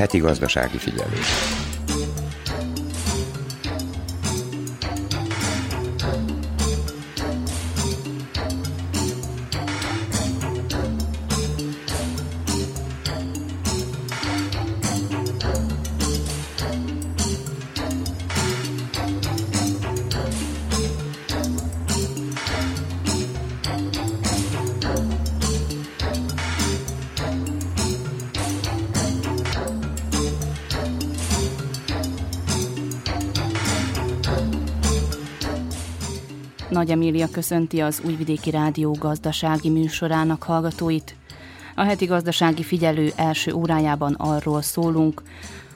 Heti gazdasági figyelés. Köszönti az Újvidéki Rádió gazdasági műsorának hallgatóit. A heti gazdasági figyelő első órájában arról szólunk,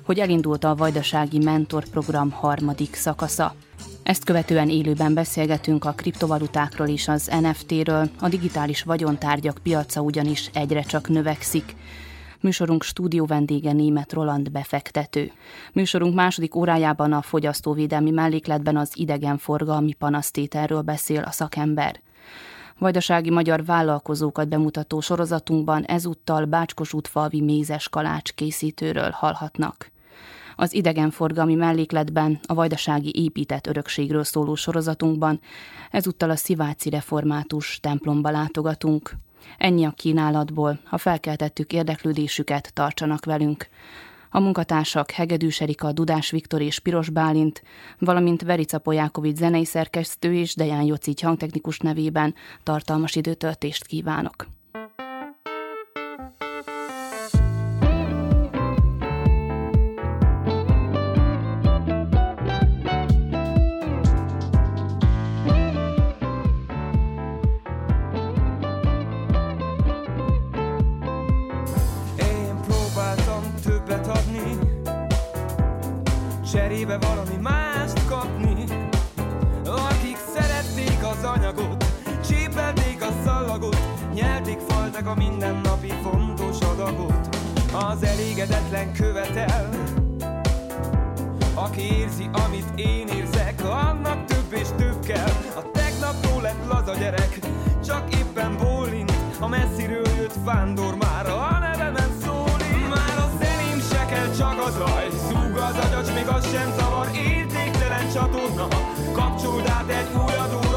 hogy elindult a Vajdasági Mentor Program harmadik szakasza. Ezt követően élőben beszélgetünk a kriptovalutákról és az NFT-ről, a digitális vagyontárgyak piaca ugyanis egyre csak növekszik. Műsorunk stúdió vendége német Roland befektető. Műsorunk második órájában a fogyasztóvédelmi mellékletben az idegenforgalmi panasztételről beszél a szakember. Vajdasági magyar vállalkozókat bemutató sorozatunkban ezúttal Bácskos útfalvi mézes kalács készítőről hallhatnak. Az idegenforgalmi mellékletben a vajdasági épített örökségről szóló sorozatunkban ezúttal a sziváci református templomba látogatunk. Ennyi a kínálatból, ha felkeltettük érdeklődésüket, tartsanak velünk. A munkatársak Hegedűs Erika, Dudás Viktor és Piros Bálint, valamint Verica Polyákovics zenei szerkesztő és Deján Jocic hangtechnikus nevében tartalmas időtöltést kívánok. Faltak a mindennapi fontos adagot. Az elégedetlen követel Aki érzi, amit én érzek, annak több és több kell. A tegnapról lett laza gyerek, csak éppen bólint A messziről jött vándor már, a nevemen szólít Már a zeném se kell, csak az raj. Az agyacs, még az sem zavar. Értéktelen csatorna. Kapcsold át egy új adóra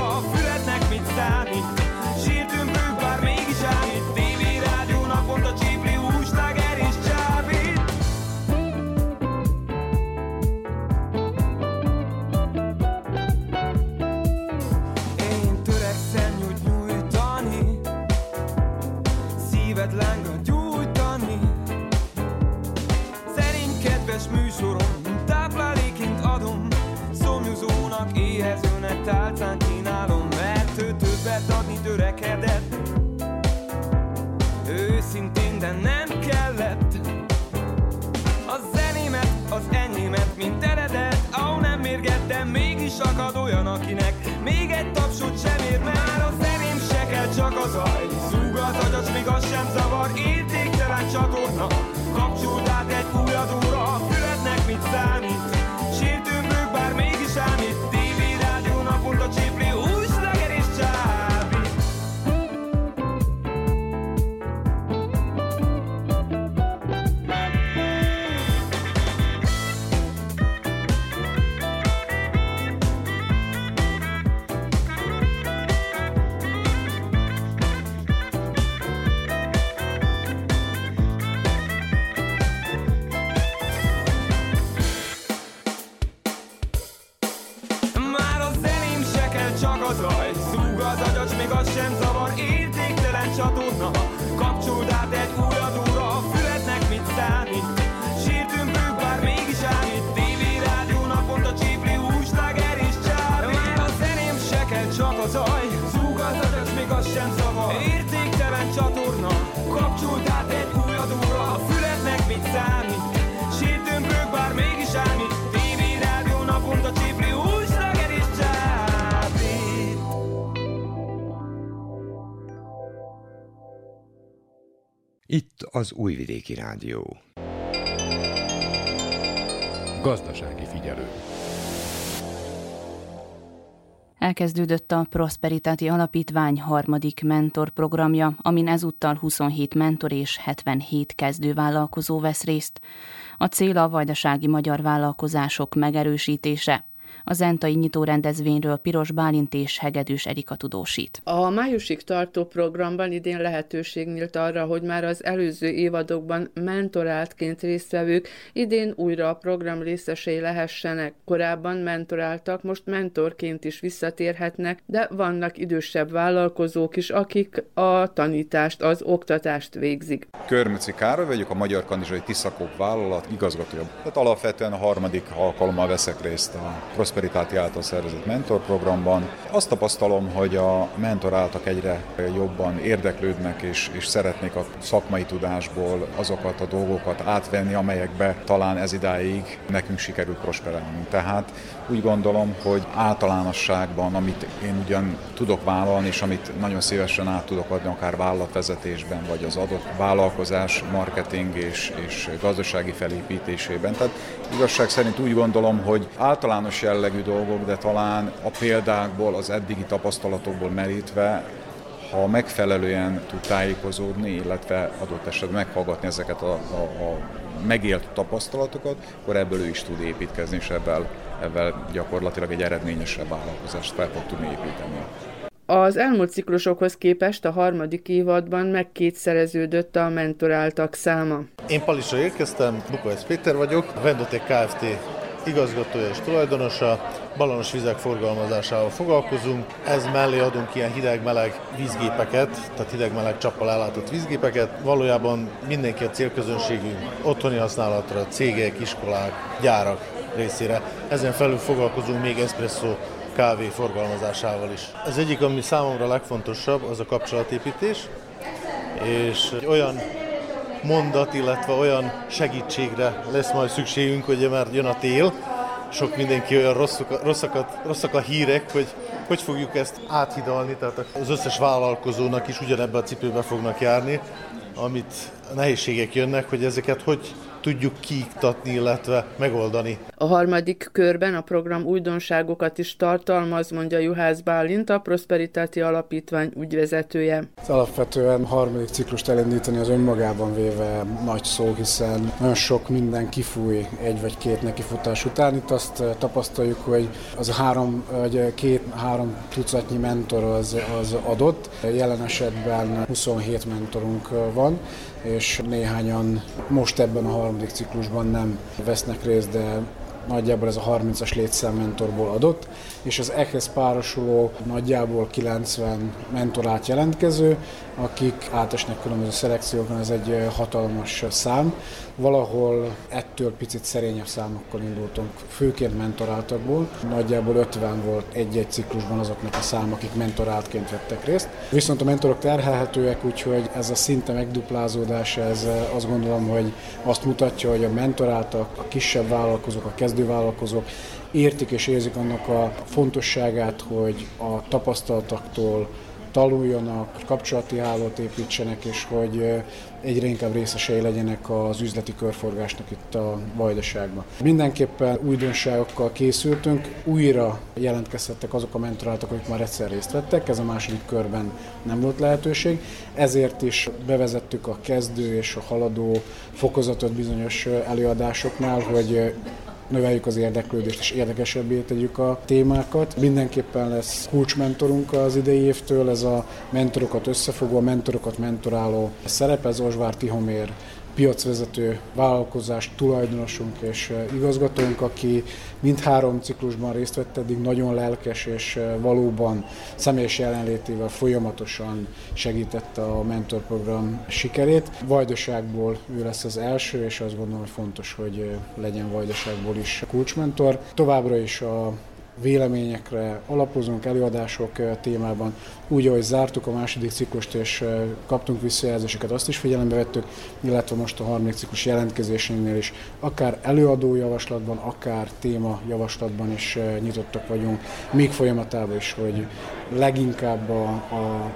az Újvidéki Rádió. Gazdasági figyelő. Elkezdődött a Prosperitáti Alapítvány harmadik mentorprogramja, amin ezúttal 27 mentor és 77 kezdővállalkozó vesz részt. A cél a vajdasági magyar vállalkozások megerősítése, a zentai nyitó rendezvényről Piros Bálint és Hegedűs Erika tudósít. A májusig tartó programban idén lehetőség nyílt arra, hogy már az előző évadokban mentoráltként résztvevők idén újra a program részesei lehessenek. Korábban mentoráltak, most mentorként is visszatérhetnek, de vannak idősebb vállalkozók is, akik a tanítást, az oktatást végzik. Körmöci Károly vagyok, a Magyar Kandizsai Tiszakók vállalat igazgatója. Tehát alapvetően a harmadik alkalommal veszek részt a Prosperitáti által szervezett mentorprogramban. Azt tapasztalom, hogy a mentoráltak egyre jobban érdeklődnek és, és szeretnék a szakmai tudásból azokat a dolgokat átvenni, amelyekbe talán ez idáig nekünk sikerült prosperálni. Tehát úgy gondolom, hogy általánosságban, amit én ugyan tudok vállalni, és amit nagyon szívesen át tudok adni, akár vállalatvezetésben, vagy az adott vállalkozás, marketing és, és gazdasági felépítésében. Tehát igazság szerint úgy gondolom, hogy általános jellegű dolgok, de talán a példákból, az eddigi tapasztalatokból merítve ha megfelelően tud tájékozódni, illetve adott esetben meghallgatni ezeket a, a, a megélt tapasztalatokat, akkor ebből ő is tud építkezni, és ebből, ebből gyakorlatilag egy eredményesebb vállalkozást fel fog tudni építeni. Az elmúlt ciklusokhoz képest a harmadik évadban megkétszereződött a mentoráltak száma. Én Palisra érkeztem, Bukovec Péter vagyok, a Vendoték Kft igazgatója és tulajdonosa, balonos vizek forgalmazásával foglalkozunk. Ez mellé adunk ilyen hideg-meleg vízgépeket, tehát hideg-meleg csappal ellátott vízgépeket. Valójában mindenki a célközönségünk otthoni használatra, cégek, iskolák, gyárak részére. Ezen felül foglalkozunk még espresso kávé forgalmazásával is. Az egyik, ami számomra legfontosabb, az a kapcsolatépítés, és olyan mondat, illetve olyan segítségre lesz majd szükségünk, hogy már jön a tél, sok mindenki olyan rosszak, rosszakat, rosszak a hírek, hogy hogy fogjuk ezt áthidalni, tehát az összes vállalkozónak is ugyanebbe a cipőbe fognak járni, amit nehézségek jönnek, hogy ezeket hogy tudjuk kiiktatni, illetve megoldani. A harmadik körben a program újdonságokat is tartalmaz, mondja Juhász Bálint, a Prosperitáti Alapítvány ügyvezetője. Ez alapvetően harmadik ciklust elindítani az önmagában véve nagy szó, hiszen nagyon sok minden kifúj egy vagy két nekifutás után. Itt azt eh, tapasztaljuk, hogy az három, vagy két-három tucatnyi mentor az, az adott. Jelen esetben 27 mentorunk van, és néhányan most ebben a harmadik ciklusban nem vesznek részt, de nagyjából ez a 30-as létszám mentorból adott, és az ehhez párosuló nagyjából 90 mentorát jelentkező, akik átesnek különböző szelekciókon, ez egy hatalmas szám. Valahol ettől picit szerényebb számokkal indultunk, főként mentoráltakból. Nagyjából 50 volt egy-egy ciklusban azoknak a szám, akik mentoráltként vettek részt. Viszont a mentorok terhelhetőek, úgyhogy ez a szinte megduplázódás, ez azt gondolom, hogy azt mutatja, hogy a mentoráltak, a kisebb vállalkozók, a kezdővállalkozók értik és érzik annak a fontosságát, hogy a tapasztalatoktól tanuljanak, kapcsolati hálót építsenek, és hogy egyre inkább részesei legyenek az üzleti körforgásnak itt a Vajdaságban. Mindenképpen újdonságokkal készültünk, újra jelentkezhettek azok a mentorátok, akik már egyszer részt vettek, ez a második körben nem volt lehetőség, ezért is bevezettük a kezdő és a haladó fokozatot bizonyos előadásoknál, hogy növeljük az érdeklődést és érdekesebbé tegyük a témákat. Mindenképpen lesz kulcsmentorunk az idei évtől, ez a mentorokat összefogó, mentorokat mentoráló szerep, ez Osvár Tihomér piacvezető vállalkozás tulajdonosunk és eh, igazgatónk, aki mindhárom ciklusban részt vett eddig, nagyon lelkes és eh, valóban személyes jelenlétével folyamatosan segítette a mentorprogram sikerét. Vajdaságból ő lesz az első, és azt gondolom, hogy fontos, hogy eh, legyen Vajdaságból is kulcsmentor. Továbbra is a véleményekre alapozunk előadások témában. Úgy, ahogy zártuk a második ciklust és kaptunk visszajelzéseket, azt is figyelembe vettük, illetve most a harmadik ciklus jelentkezésénél is akár előadó javaslatban, akár téma javaslatban is nyitottak vagyunk, még folyamatában is, hogy leginkább a, a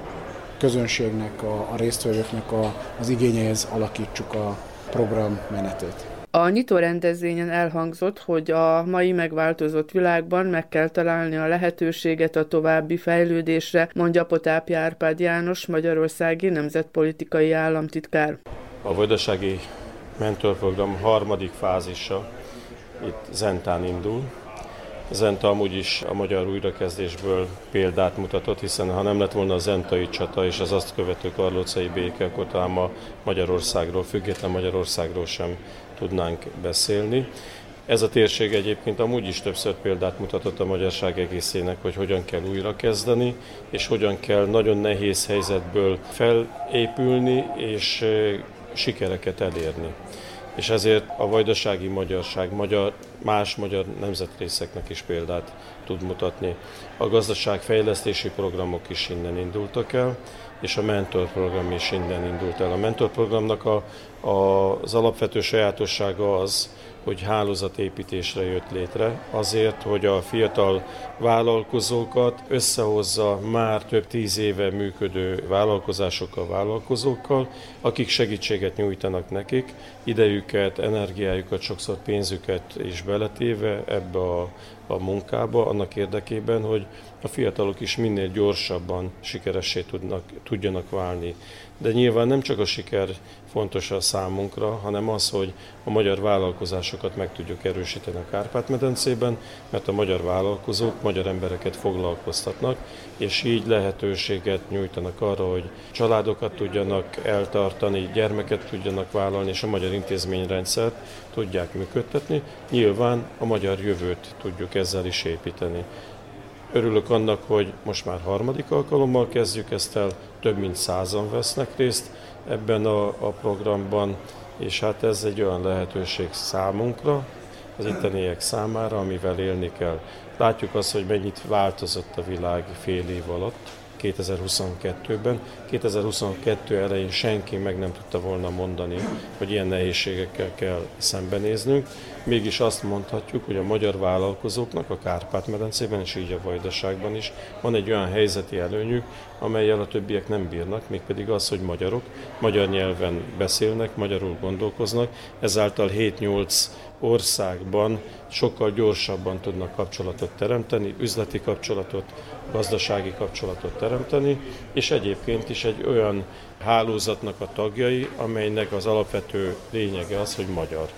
közönségnek, a, a résztvevőknek a, az igényeihez alakítsuk a program menetét. A nyitó rendezvényen elhangzott, hogy a mai megváltozott világban meg kell találni a lehetőséget a további fejlődésre, mondja Potápi Árpád János, Magyarországi Nemzetpolitikai Államtitkár. A vajdasági mentorprogram harmadik fázisa itt Zentán indul. Zenta amúgy is a magyar újrakezdésből példát mutatott, hiszen ha nem lett volna a zentai csata és az azt követő karlócai béke, akkor talán ma Magyarországról, független Magyarországról sem tudnánk beszélni. Ez a térség egyébként amúgy is többször példát mutatott a magyarság egészének, hogy hogyan kell újrakezdeni, és hogyan kell nagyon nehéz helyzetből felépülni, és sikereket elérni. És ezért a vajdasági magyarság magyar, más magyar nemzetrészeknek is példát tud mutatni. A gazdaságfejlesztési programok is innen indultak el, és a mentor program is innen indult el. A mentor programnak a, a, az alapvető sajátossága az, hogy hálózatépítésre jött létre, azért, hogy a fiatal vállalkozókat összehozza már több tíz éve működő vállalkozásokkal, vállalkozókkal, akik segítséget nyújtanak nekik, idejüket, energiájukat, sokszor pénzüket is beletéve ebbe a, a munkába, annak érdekében, hogy a fiatalok is minél gyorsabban sikeressé tudnak, tudjanak válni. De nyilván nem csak a siker fontos a számunkra, hanem az, hogy a magyar vállalkozásokat meg tudjuk erősíteni a Kárpát-medencében, mert a magyar vállalkozók magyar embereket foglalkoztatnak, és így lehetőséget nyújtanak arra, hogy családokat tudjanak eltartani, gyermeket tudjanak vállalni, és a magyar intézményrendszert tudják működtetni. Nyilván a magyar jövőt tudjuk ezzel is építeni. Örülök annak, hogy most már harmadik alkalommal kezdjük ezt el, több mint százan vesznek részt ebben a, a programban, és hát ez egy olyan lehetőség számunkra, az itteniek számára, amivel élni kell. Látjuk azt, hogy mennyit változott a világ fél év alatt, 2022-ben. 2022 elején senki meg nem tudta volna mondani, hogy ilyen nehézségekkel kell szembenéznünk. Mégis azt mondhatjuk, hogy a magyar vállalkozóknak a Kárpát-medencében és így a Vajdaságban is van egy olyan helyzeti előnyük, amelyel a többiek nem bírnak, mégpedig az, hogy magyarok, magyar nyelven beszélnek, magyarul gondolkoznak, ezáltal 7-8 országban sokkal gyorsabban tudnak kapcsolatot teremteni, üzleti kapcsolatot, gazdasági kapcsolatot teremteni, és egyébként is egy olyan hálózatnak a tagjai, amelynek az alapvető lényege az, hogy magyar.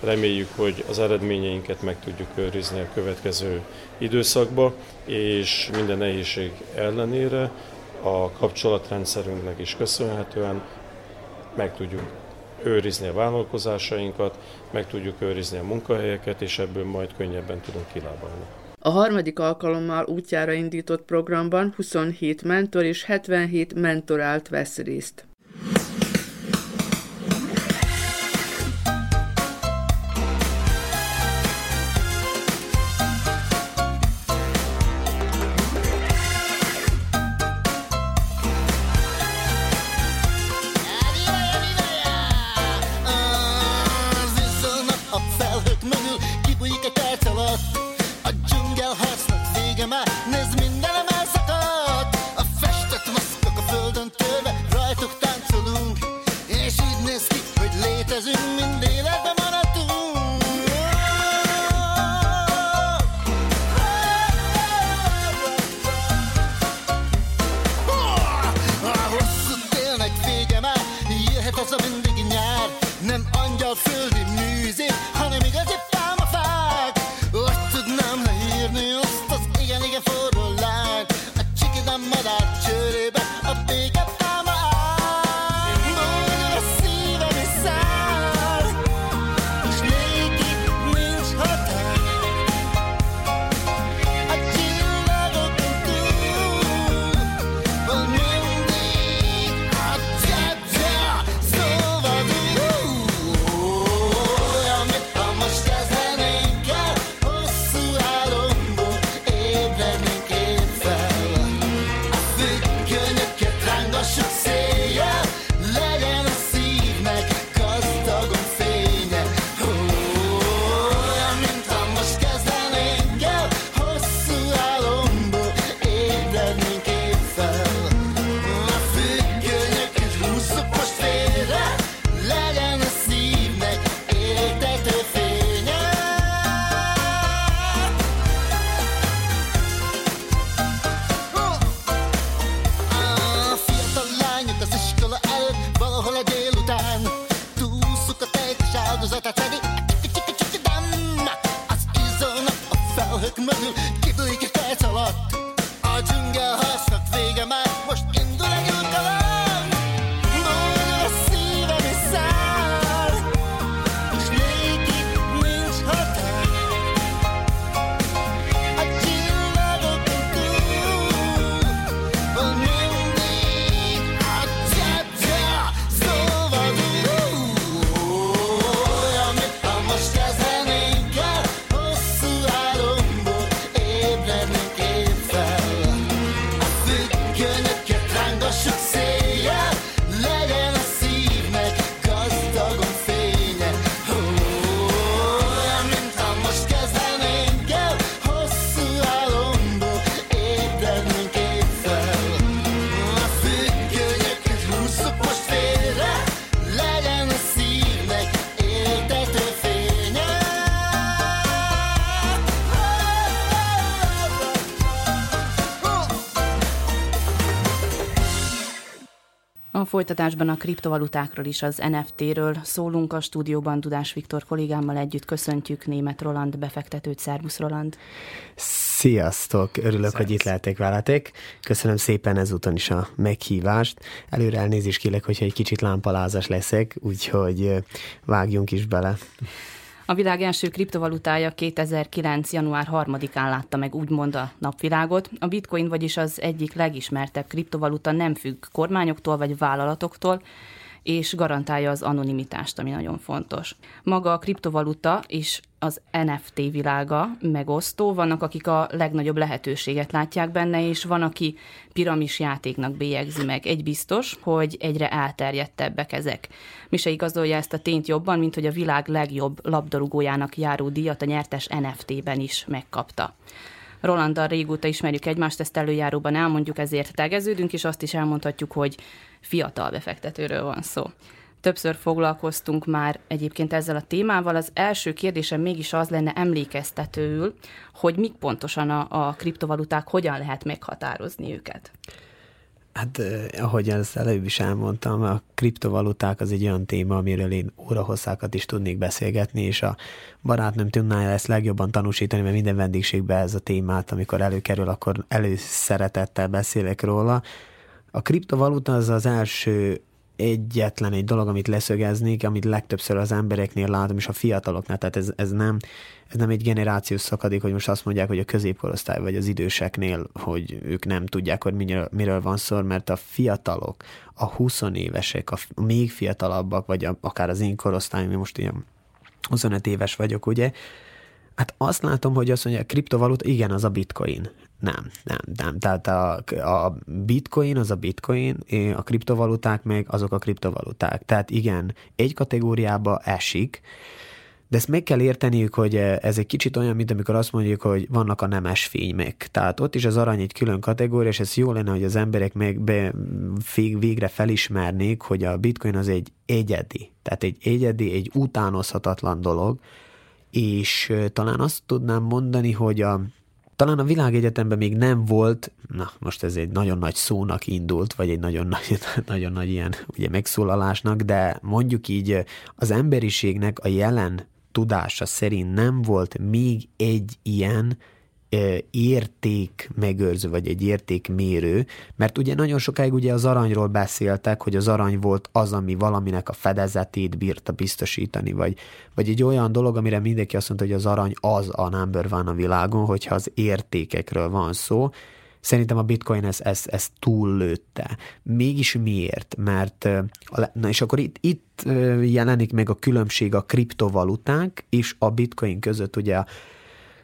Reméljük, hogy az eredményeinket meg tudjuk őrizni a következő időszakba, és minden nehézség ellenére a kapcsolatrendszerünknek is köszönhetően meg tudjuk őrizni a vállalkozásainkat, meg tudjuk őrizni a munkahelyeket, és ebből majd könnyebben tudunk kilábalni. A harmadik alkalommal útjára indított programban 27 mentor és 77 mentorált vesz részt. Folytatásban a kriptovalutákról is az NFT-ről szólunk a stúdióban Dudás Viktor kollégámmal együtt köszöntjük német Roland befektetőt. Szervusz Roland! Sziasztok! Örülök, Szervusz. hogy itt lehetek veletek. Köszönöm szépen ezúton is a meghívást. Előre elnézést kérek, hogyha egy kicsit lámpalázas leszek, úgyhogy vágjunk is bele. A világ első kriptovalutája 2009. január 3-án látta meg úgymond a napvilágot. A bitcoin, vagyis az egyik legismertebb kriptovaluta nem függ kormányoktól vagy vállalatoktól, és garantálja az anonimitást, ami nagyon fontos. Maga a kriptovaluta és az NFT világa megosztó, vannak, akik a legnagyobb lehetőséget látják benne, és van, aki piramis játéknak bélyegzi meg. Egy biztos, hogy egyre elterjedtebbek ezek. Mi se igazolja ezt a tényt jobban, mint hogy a világ legjobb labdarúgójának járó díjat a nyertes NFT-ben is megkapta. Rolanddal régóta ismerjük egymást, ezt előjáróban elmondjuk, ezért tegeződünk, és azt is elmondhatjuk, hogy fiatal befektetőről van szó. Többször foglalkoztunk már egyébként ezzel a témával. Az első kérdésem mégis az lenne emlékeztetőül, hogy mik pontosan a, a kriptovaluták, hogyan lehet meghatározni őket. Hát, eh, ahogy az előbb is elmondtam, a kriptovaluták az egy olyan téma, amiről én órahosszákat is tudnék beszélgetni, és a barátnőm tudná ezt legjobban tanúsítani, mert minden vendégségben ez a témát, amikor előkerül, akkor előszeretettel beszélek róla. A kriptovaluta az az első egyetlen egy dolog, amit leszögeznék, amit legtöbbször az embereknél látom, és a fiataloknál, tehát ez, ez, nem, ez nem egy generációs szakadék, hogy most azt mondják, hogy a középkorosztály vagy az időseknél, hogy ők nem tudják, hogy miről, miről van szó, mert a fiatalok, a 20 évesek, a még fiatalabbak, vagy a, akár az én korosztályom, most ilyen 25 éves vagyok, ugye, Hát azt látom, hogy azt mondja, a kriptovaluta, igen, az a bitcoin. Nem, nem, nem. Tehát a, a bitcoin az a bitcoin, a kriptovaluták meg azok a kriptovaluták. Tehát igen, egy kategóriába esik, de ezt meg kell érteniük, hogy ez egy kicsit olyan, mint amikor azt mondjuk, hogy vannak a nemes fénymek. Tehát ott is az arany egy külön kategória, és ez jó lenne, hogy az emberek meg be, végre felismernék, hogy a bitcoin az egy egyedi. Tehát egy egyedi, egy utánozhatatlan dolog, és talán azt tudnám mondani, hogy a, talán a világegyetemben még nem volt, na most ez egy nagyon nagy szónak indult, vagy egy nagyon nagy, nagyon nagy ilyen ugye megszólalásnak, de mondjuk így az emberiségnek a jelen tudása szerint nem volt még egy ilyen érték megőrző, vagy egy értékmérő, mert ugye nagyon sokáig ugye az aranyról beszéltek, hogy az arany volt az, ami valaminek a fedezetét bírta biztosítani, vagy, vagy egy olyan dolog, amire mindenki azt mondta, hogy az arany az a number van a világon, hogyha az értékekről van szó, Szerintem a bitcoin ezt, ezt, ezt túllőtte. Mégis miért? Mert, na és akkor itt, itt jelenik meg a különbség a kriptovaluták és a bitcoin között. Ugye a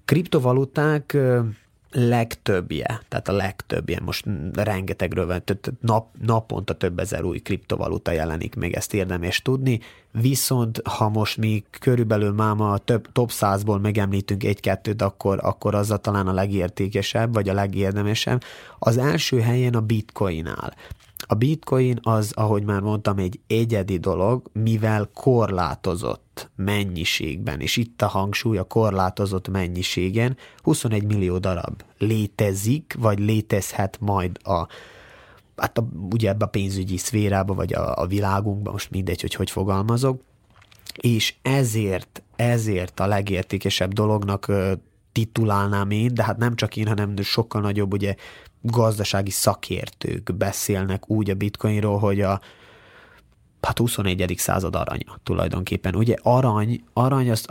kriptovaluták legtöbbje, tehát a legtöbbje, most rengetegről van, nap, naponta több ezer új kriptovaluta jelenik meg, ezt érdemes tudni, viszont ha most mi körülbelül máma a több, top 100-ból megemlítünk egy-kettőt, akkor, akkor az a talán a legértékesebb, vagy a legérdemesebb. Az első helyen a bitcoin áll. A bitcoin az, ahogy már mondtam, egy egyedi dolog, mivel korlátozott mennyiségben, és itt a hangsúly a korlátozott mennyiségen, 21 millió darab létezik, vagy létezhet majd a, hát a, ugye ebbe a pénzügyi szférába, vagy a, a világunkban, most mindegy, hogy hogy fogalmazok, és ezért, ezért a legértékesebb dolognak titulálnám én, de hát nem csak én, hanem sokkal nagyobb ugye gazdasági szakértők beszélnek úgy a bitcoinról, hogy a hát 21. század aranya tulajdonképpen. Ugye arany, arany azt,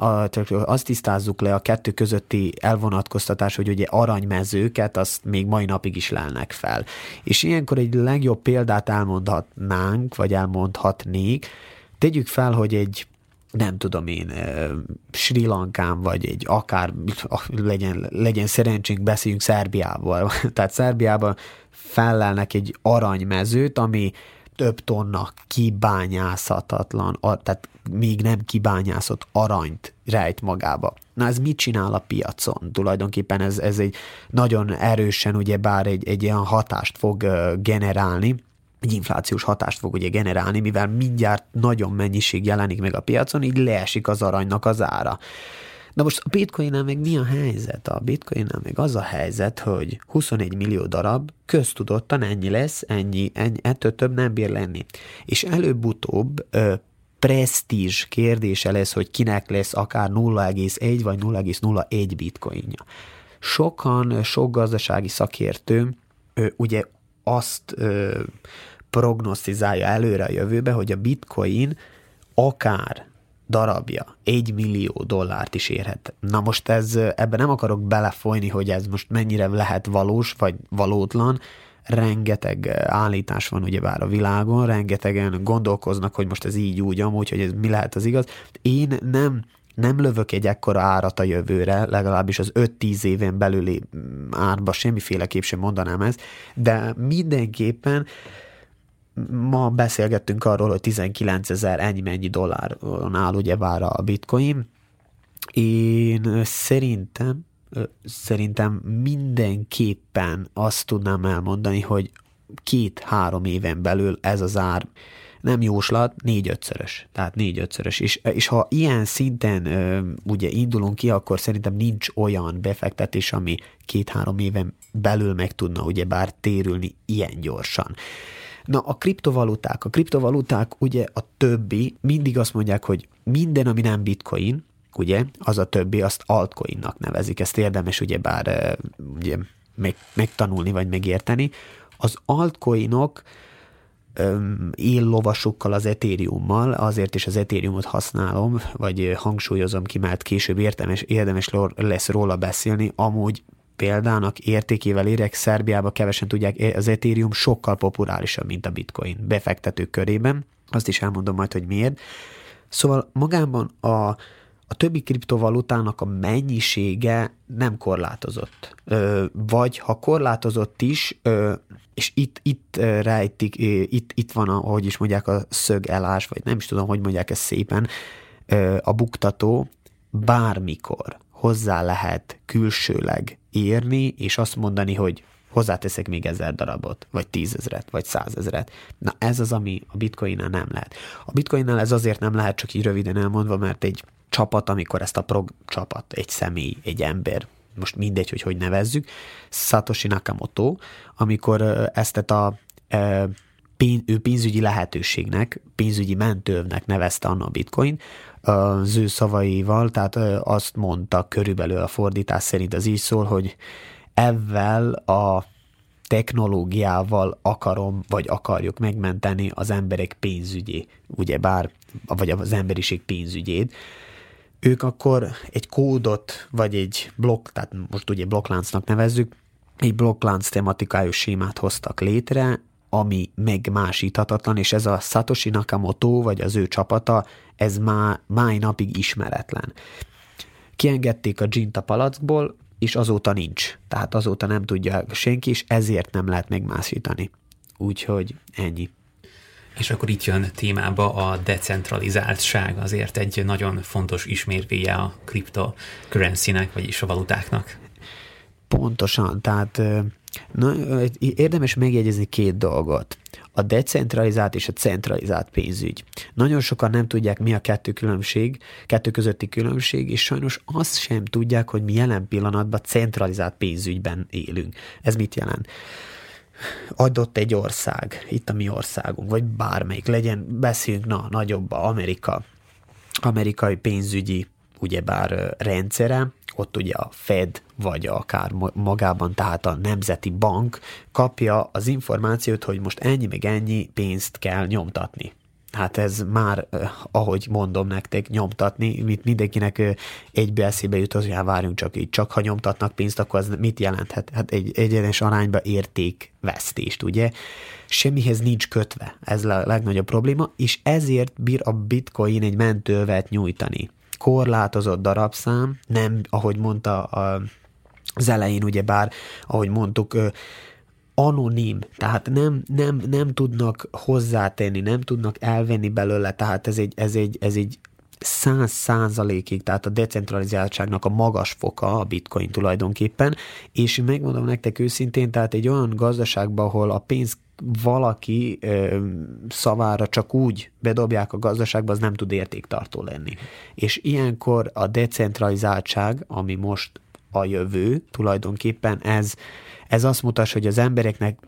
azt tisztázzuk le a kettő közötti elvonatkoztatás, hogy ugye aranymezőket azt még mai napig is lelnek fel. És ilyenkor egy legjobb példát elmondhatnánk, vagy elmondhatnék, tegyük fel, hogy egy nem tudom én, Sri Lankán, vagy egy akár legyen, legyen szerencsénk, beszéljünk Szerbiával. Tehát Szerbiában fellelnek egy aranymezőt, ami több tonna kibányászhatatlan, tehát még nem kibányászott aranyt rejt magába. Na ez mit csinál a piacon? Tulajdonképpen ez, ez egy nagyon erősen ugye bár egy, egy ilyen hatást fog generálni, egy inflációs hatást fog ugye generálni, mivel mindjárt nagyon mennyiség jelenik meg a piacon, így leesik az aranynak az ára. Na most a bitcoinnál meg mi a helyzet? A bitcoinnál meg az a helyzet, hogy 21 millió darab köztudottan ennyi lesz, ennyi, ennyi ettől több nem bír lenni. És előbb-utóbb ö, presztízs kérdése lesz, hogy kinek lesz akár 0,1 vagy 0,01 bitcoinja. Sokan, sok gazdasági szakértő ö, ugye azt ö, prognosztizálja előre a jövőbe, hogy a bitcoin akár darabja egy millió dollárt is érhet. Na most ez, ebben nem akarok belefolyni, hogy ez most mennyire lehet valós vagy valótlan, rengeteg állítás van ugyebár a világon, rengetegen gondolkoznak, hogy most ez így úgy, amúgy, hogy ez mi lehet az igaz. Én nem nem lövök egy ekkora árat a jövőre, legalábbis az 5-10 éven belüli mm, árba semmiféleképp sem mondanám ezt, de mindenképpen ma beszélgettünk arról, hogy 19 ezer ennyi-mennyi dolláron áll ugyebár a bitcoin. Én szerintem, szerintem mindenképpen azt tudnám elmondani, hogy két-három éven belül ez az ár nem jóslat, négy-ötszörös. Tehát négy-ötszörös. És, és ha ilyen szinten ö, ugye indulunk ki, akkor szerintem nincs olyan befektetés, ami két-három éven belül meg tudna ugyebár térülni ilyen gyorsan. Na, a kriptovaluták, a kriptovaluták ugye a többi, mindig azt mondják, hogy minden, ami nem bitcoin, ugye, az a többi, azt altcoinnak nevezik, ezt érdemes ugye bár ugye, meg, megtanulni, vagy megérteni. Az altcoinok éllovasukkal, az Ethereummal, azért is az Ethereumot használom, vagy hangsúlyozom ki, mert később érdemes, érdemes lesz róla beszélni, amúgy példának értékével érek, Szerbiába kevesen tudják, az Ethereum sokkal populárisabb, mint a Bitcoin befektetők körében. Azt is elmondom majd, hogy miért. Szóval magában a, a többi kriptovalutának a mennyisége nem korlátozott. Ö, vagy ha korlátozott is, ö, és itt, itt rejtik, itt, itt van, ahogy is mondják, a szögelás, vagy nem is tudom, hogy mondják ezt szépen, ö, a buktató bármikor hozzá lehet külsőleg érni, és azt mondani, hogy hozzáteszek még ezer darabot, vagy tízezret, vagy százezret. Na ez az, ami a bitcoinnál nem lehet. A bitcoinnál ez azért nem lehet, csak így röviden elmondva, mert egy csapat, amikor ezt a prog csapat, egy személy, egy ember, most mindegy, hogy hogy nevezzük, Satoshi Nakamoto, amikor ezt a ő pénzügyi lehetőségnek, pénzügyi mentővnek nevezte anna a bitcoin, az ő szavaival, tehát azt mondta körülbelül a fordítás szerint az így szól, hogy ezzel a technológiával akarom, vagy akarjuk megmenteni az emberek pénzügyi, ugye bár, vagy az emberiség pénzügyét. Ők akkor egy kódot, vagy egy blokk, tehát most ugye blokkláncnak nevezzük, egy blokklánc tematikájú sémát hoztak létre, ami megmásíthatatlan, és ez a Satoshi Nakamoto, vagy az ő csapata, ez má, máj napig ismeretlen. Kiengedték a Jinta palackból, és azóta nincs. Tehát azóta nem tudja senki, és ezért nem lehet megmásítani. Úgyhogy ennyi. És akkor itt jön témába a decentralizáltság, azért egy nagyon fontos ismérvéje a cryptocurrency-nek, vagyis a valutáknak. Pontosan, tehát Na, érdemes megjegyezni két dolgot. A decentralizált és a centralizált pénzügy. Nagyon sokan nem tudják, mi a kettő különbség, kettő közötti különbség, és sajnos azt sem tudják, hogy mi jelen pillanatban centralizált pénzügyben élünk. Ez mit jelent? adott egy ország, itt a mi országunk, vagy bármelyik, legyen, beszéljünk, na, nagyobb Amerika, amerikai pénzügyi ugyebár rendszere, ott ugye a Fed, vagy akár magában, tehát a Nemzeti Bank kapja az információt, hogy most ennyi meg ennyi pénzt kell nyomtatni. Hát ez már, ahogy mondom nektek, nyomtatni, mit mindenkinek egybe eszébe jut, hogy hát várjunk csak így, csak ha nyomtatnak pénzt, akkor az mit jelenthet? Hát egy egyenes arányba értékvesztést, ugye? Semmihez nincs kötve, ez a legnagyobb probléma, és ezért bír a bitcoin egy mentővet nyújtani korlátozott darabszám, nem, ahogy mondta a, az elején, ugye bár, ahogy mondtuk, anonim, tehát nem, nem, nem tudnak hozzátenni, nem tudnak elvenni belőle, tehát ez egy, ez egy, ez egy száz százalékig, tehát a decentralizáltságnak a magas foka a bitcoin tulajdonképpen, és megmondom nektek őszintén, tehát egy olyan gazdaságban, ahol a pénz valaki ö, szavára csak úgy bedobják a gazdaságba, az nem tud értéktartó lenni. És ilyenkor a decentralizáltság, ami most a jövő, tulajdonképpen ez, ez azt mutatja, hogy az embereknek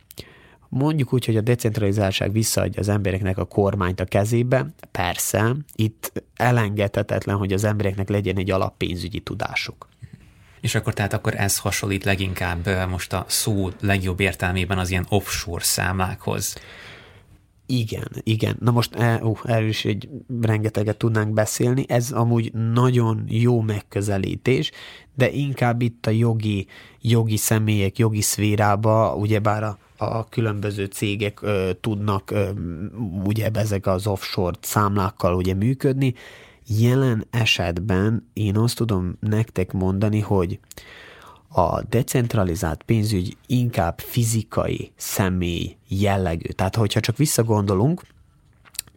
Mondjuk úgy, hogy a decentralizáltság visszaadja az embereknek a kormányt a kezébe. Persze, itt elengedhetetlen, hogy az embereknek legyen egy alappénzügyi tudásuk. És akkor tehát akkor ez hasonlít leginkább most a szó legjobb értelmében az ilyen offshore számlákhoz. Igen, igen. Na most uh, erről is egy rengeteget tudnánk beszélni. Ez amúgy nagyon jó megközelítés, de inkább itt a jogi, jogi személyek, jogi szférába, ugyebár a a különböző cégek ö, tudnak ö, ugye ezek az offshore számlákkal ugye működni. Jelen esetben én azt tudom nektek mondani, hogy a decentralizált pénzügy inkább fizikai személy jellegű. Tehát, hogyha csak visszagondolunk,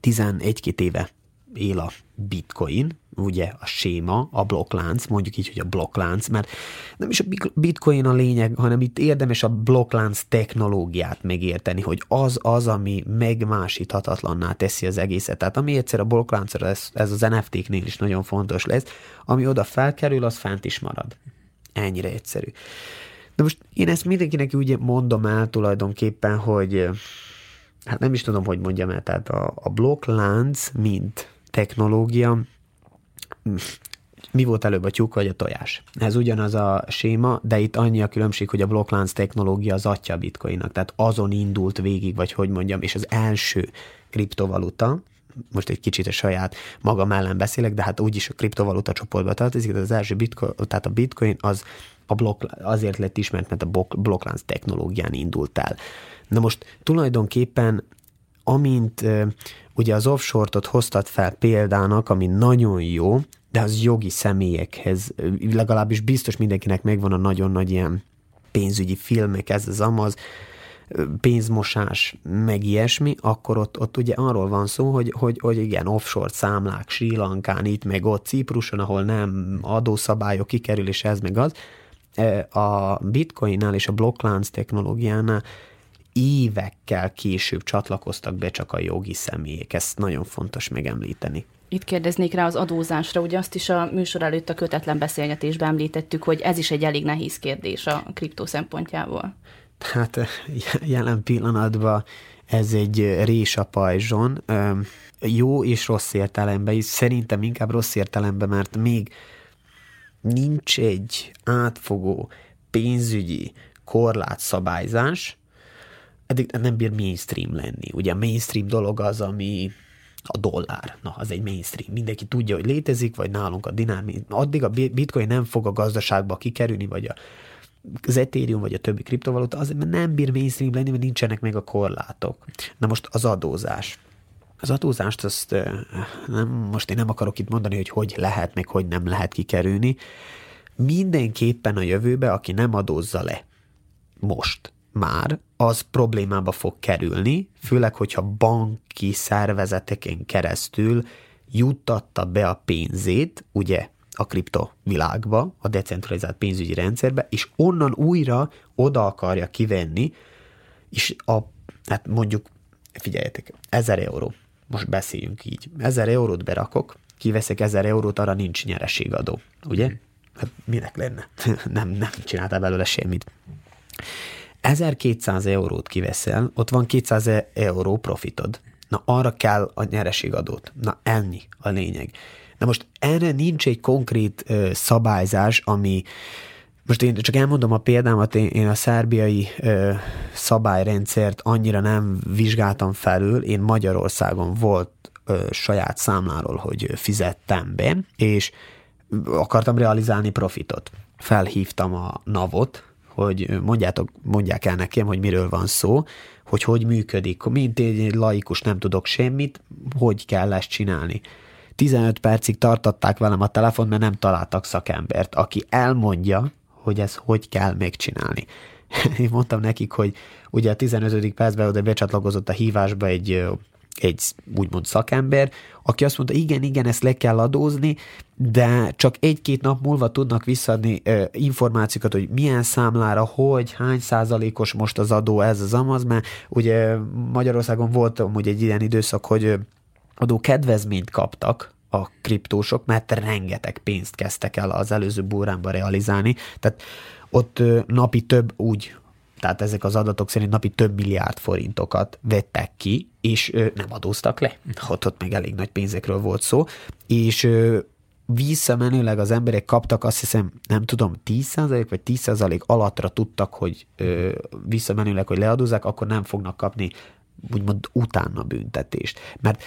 11-2 éve él a bitcoin, ugye a séma, a blokklánc, mondjuk így, hogy a blokklánc, mert nem is a bitcoin a lényeg, hanem itt érdemes a blokklánc technológiát megérteni, hogy az az, ami megmásíthatatlanná teszi az egészet. Tehát ami egyszer a blokkláncra, ez, ez az NFT-knél is nagyon fontos lesz, ami oda felkerül, az fent is marad. Ennyire egyszerű. De most én ezt mindenkinek úgy mondom el tulajdonképpen, hogy hát nem is tudom, hogy mondjam el, tehát a, a blokklánc, mint technológia, mi volt előbb a tyúk vagy a tojás? Ez ugyanaz a séma, de itt annyi a különbség, hogy a blokklánc technológia az atya a bitcoinnak, tehát azon indult végig, vagy hogy mondjam, és az első kriptovaluta, most egy kicsit a saját magam ellen beszélek, de hát úgyis a kriptovaluta csoportba tartozik, de az első bitcoin, tehát a bitcoin az a blokk, azért lett ismert, mert a blokklánc technológián indult el. Na most tulajdonképpen amint ugye az offshore-ot hoztat fel példának, ami nagyon jó, de az jogi személyekhez, legalábbis biztos mindenkinek megvan a nagyon nagy ilyen pénzügyi filmek, ez az amaz, pénzmosás, meg ilyesmi, akkor ott, ott ugye arról van szó, hogy, hogy, hogy igen, offshore számlák Sri Lankán, itt meg ott Cipruson, ahol nem adószabályok kikerülés, ez meg az. A bitcoinnál és a blokklánc technológiánál évekkel később csatlakoztak be csak a jogi személyek. Ezt nagyon fontos megemlíteni. Itt kérdeznék rá az adózásra, ugye azt is a műsor előtt a kötetlen beszélgetésben említettük, hogy ez is egy elég nehéz kérdés a kriptó szempontjából. Hát jelen pillanatban ez egy rés a pajzson, jó és rossz értelemben is, szerintem inkább rossz értelemben, mert még nincs egy átfogó pénzügyi korlátszabályzás, eddig nem bír mainstream lenni. Ugye a mainstream dolog az, ami a dollár. Na, az egy mainstream. Mindenki tudja, hogy létezik, vagy nálunk a dinamit. Addig a bitcoin nem fog a gazdaságba kikerülni, vagy a az Ethereum vagy a többi kriptovaluta, mert nem bír mainstream lenni, mert nincsenek meg a korlátok. Na most az adózás. Az adózást azt nem, most én nem akarok itt mondani, hogy hogy lehet, meg hogy nem lehet kikerülni. Mindenképpen a jövőbe, aki nem adózza le most, már az problémába fog kerülni, főleg, hogyha banki szervezeteken keresztül juttatta be a pénzét, ugye a kriptovilágba, a decentralizált pénzügyi rendszerbe, és onnan újra oda akarja kivenni, és a, hát mondjuk, figyeljetek, ezer euró, most beszéljünk így, ezer eurót berakok, kiveszek ezer eurót, arra nincs nyereségadó, ugye? Hát minek lenne? nem, nem csináltál belőle semmit. 1200 eurót kiveszel, ott van 200 euró profitod. Na, arra kell a nyereségadót. Na, ennyi a lényeg. Na most erre nincs egy konkrét ö, szabályzás, ami most én csak elmondom a példámat, én, én a szerbiai ö, szabályrendszert annyira nem vizsgáltam felül, én Magyarországon volt ö, saját számláról, hogy fizettem be, és akartam realizálni profitot. Felhívtam a navot, hogy mondjátok, mondják el nekem, hogy miről van szó, hogy hogy működik. Mint egy laikus nem tudok semmit, hogy kell ezt csinálni. 15 percig tartották velem a telefon, mert nem találtak szakembert, aki elmondja, hogy ez hogy kell megcsinálni. Én mondtam nekik, hogy ugye a 15. percben oda becsatlakozott a hívásba egy egy úgymond szakember, aki azt mondta, igen, igen, ezt le kell adózni, de csak egy-két nap múlva tudnak visszadni ö, információkat, hogy milyen számlára, hogy, hány százalékos most az adó, ez az amaz, mert ugye Magyarországon volt hogy egy ilyen időszak, hogy adó kedvezményt kaptak a kriptósok, mert rengeteg pénzt kezdtek el az előző búránba realizálni, tehát ott napi több úgy tehát ezek az adatok szerint napi több milliárd forintokat vettek ki, és nem adóztak le. Ott, ott még elég nagy pénzekről volt szó, és visszamenőleg az emberek kaptak, azt hiszem, nem tudom, 10% vagy 10% alattra tudtak, hogy ö, visszamenőleg, hogy leadózzák, akkor nem fognak kapni úgymond utána büntetést. Mert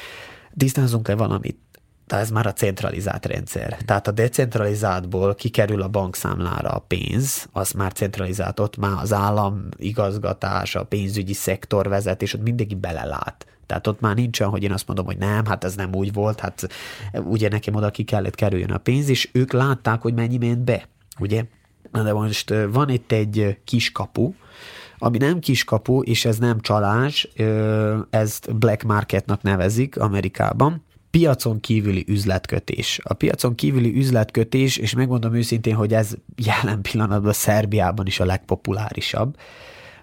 tisztázunk-e valamit? Tehát ez már a centralizált rendszer. Tehát a decentralizáltból kikerül a bankszámlára a pénz, az már centralizált, ott már az állam igazgatás, a pénzügyi szektor vezetés, ott mindenki belelát. Tehát ott már nincs olyan, hogy én azt mondom, hogy nem, hát ez nem úgy volt, hát ugye nekem oda ki kellett kerüljön a pénz, és ők látták, hogy mennyi ment be, ugye? De most van itt egy kiskapu, ami nem kiskapu, és ez nem csalás, ezt black marketnak nevezik Amerikában, piacon kívüli üzletkötés. A piacon kívüli üzletkötés, és megmondom őszintén, hogy ez jelen pillanatban Szerbiában is a legpopulárisabb,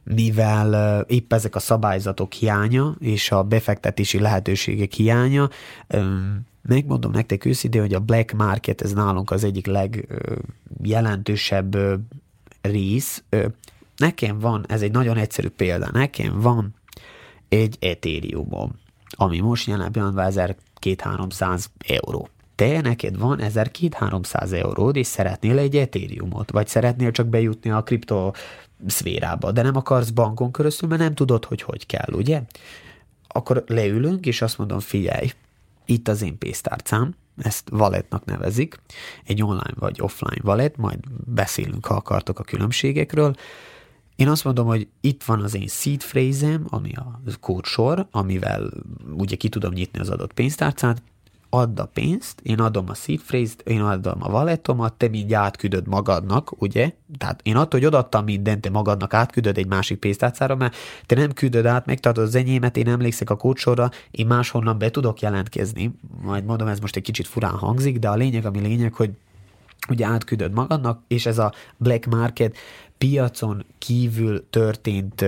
mivel épp ezek a szabályzatok hiánya és a befektetési lehetőségek hiánya, megmondom nektek őszintén, hogy a black market ez nálunk az egyik legjelentősebb rész. Nekem van, ez egy nagyon egyszerű példa, nekem van egy Ethereumom, ami most jelen pillanatban 1200-300 euró. Te neked van 1200-300 euród, és szeretnél egy ethereumot, vagy szeretnél csak bejutni a kripto szférába, de nem akarsz bankon keresztül, mert nem tudod, hogy hogy kell, ugye? Akkor leülünk, és azt mondom, figyelj, itt az én pénztárcám, ezt walletnak nevezik, egy online vagy offline wallet, majd beszélünk, ha akartok a különbségekről, én azt mondom, hogy itt van az én seed phrase ami a kódsor, amivel ugye ki tudom nyitni az adott pénztárcát, add a pénzt, én adom a seed phrase-t, én adom a valletomat, te mind átküldöd magadnak, ugye? Tehát én attól, hogy odaadtam mindent, te magadnak átküldöd egy másik pénztárcára, mert te nem küldöd át, megtartod az enyémet, én emlékszek a kódsorra, én máshonnan be tudok jelentkezni, majd mondom, ez most egy kicsit furán hangzik, de a lényeg, ami lényeg, hogy ugye átküldöd magadnak, és ez a black market piacon kívül történt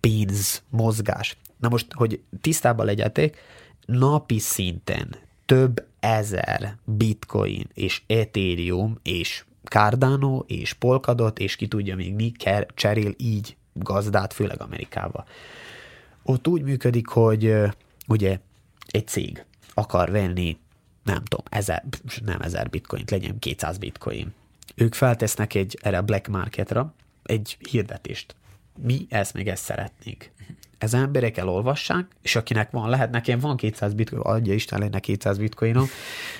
pénzmozgás. Na most, hogy tisztában legyetek, napi szinten több ezer bitcoin és ethereum és Cardano és Polkadot és ki tudja még mi cserél így gazdát, főleg Amerikába. Ott úgy működik, hogy ugye egy cég akar venni, nem tudom, ezer, nem ezer bitcoint, legyen 200 bitcoin. Ők feltesznek egy erre a black marketra, egy hirdetést. Mi ezt még ezt szeretnénk. Ez emberek elolvassák, és akinek van, lehet nekem van 200 bitcoin, adja Isten lenne 200 bitcoinom,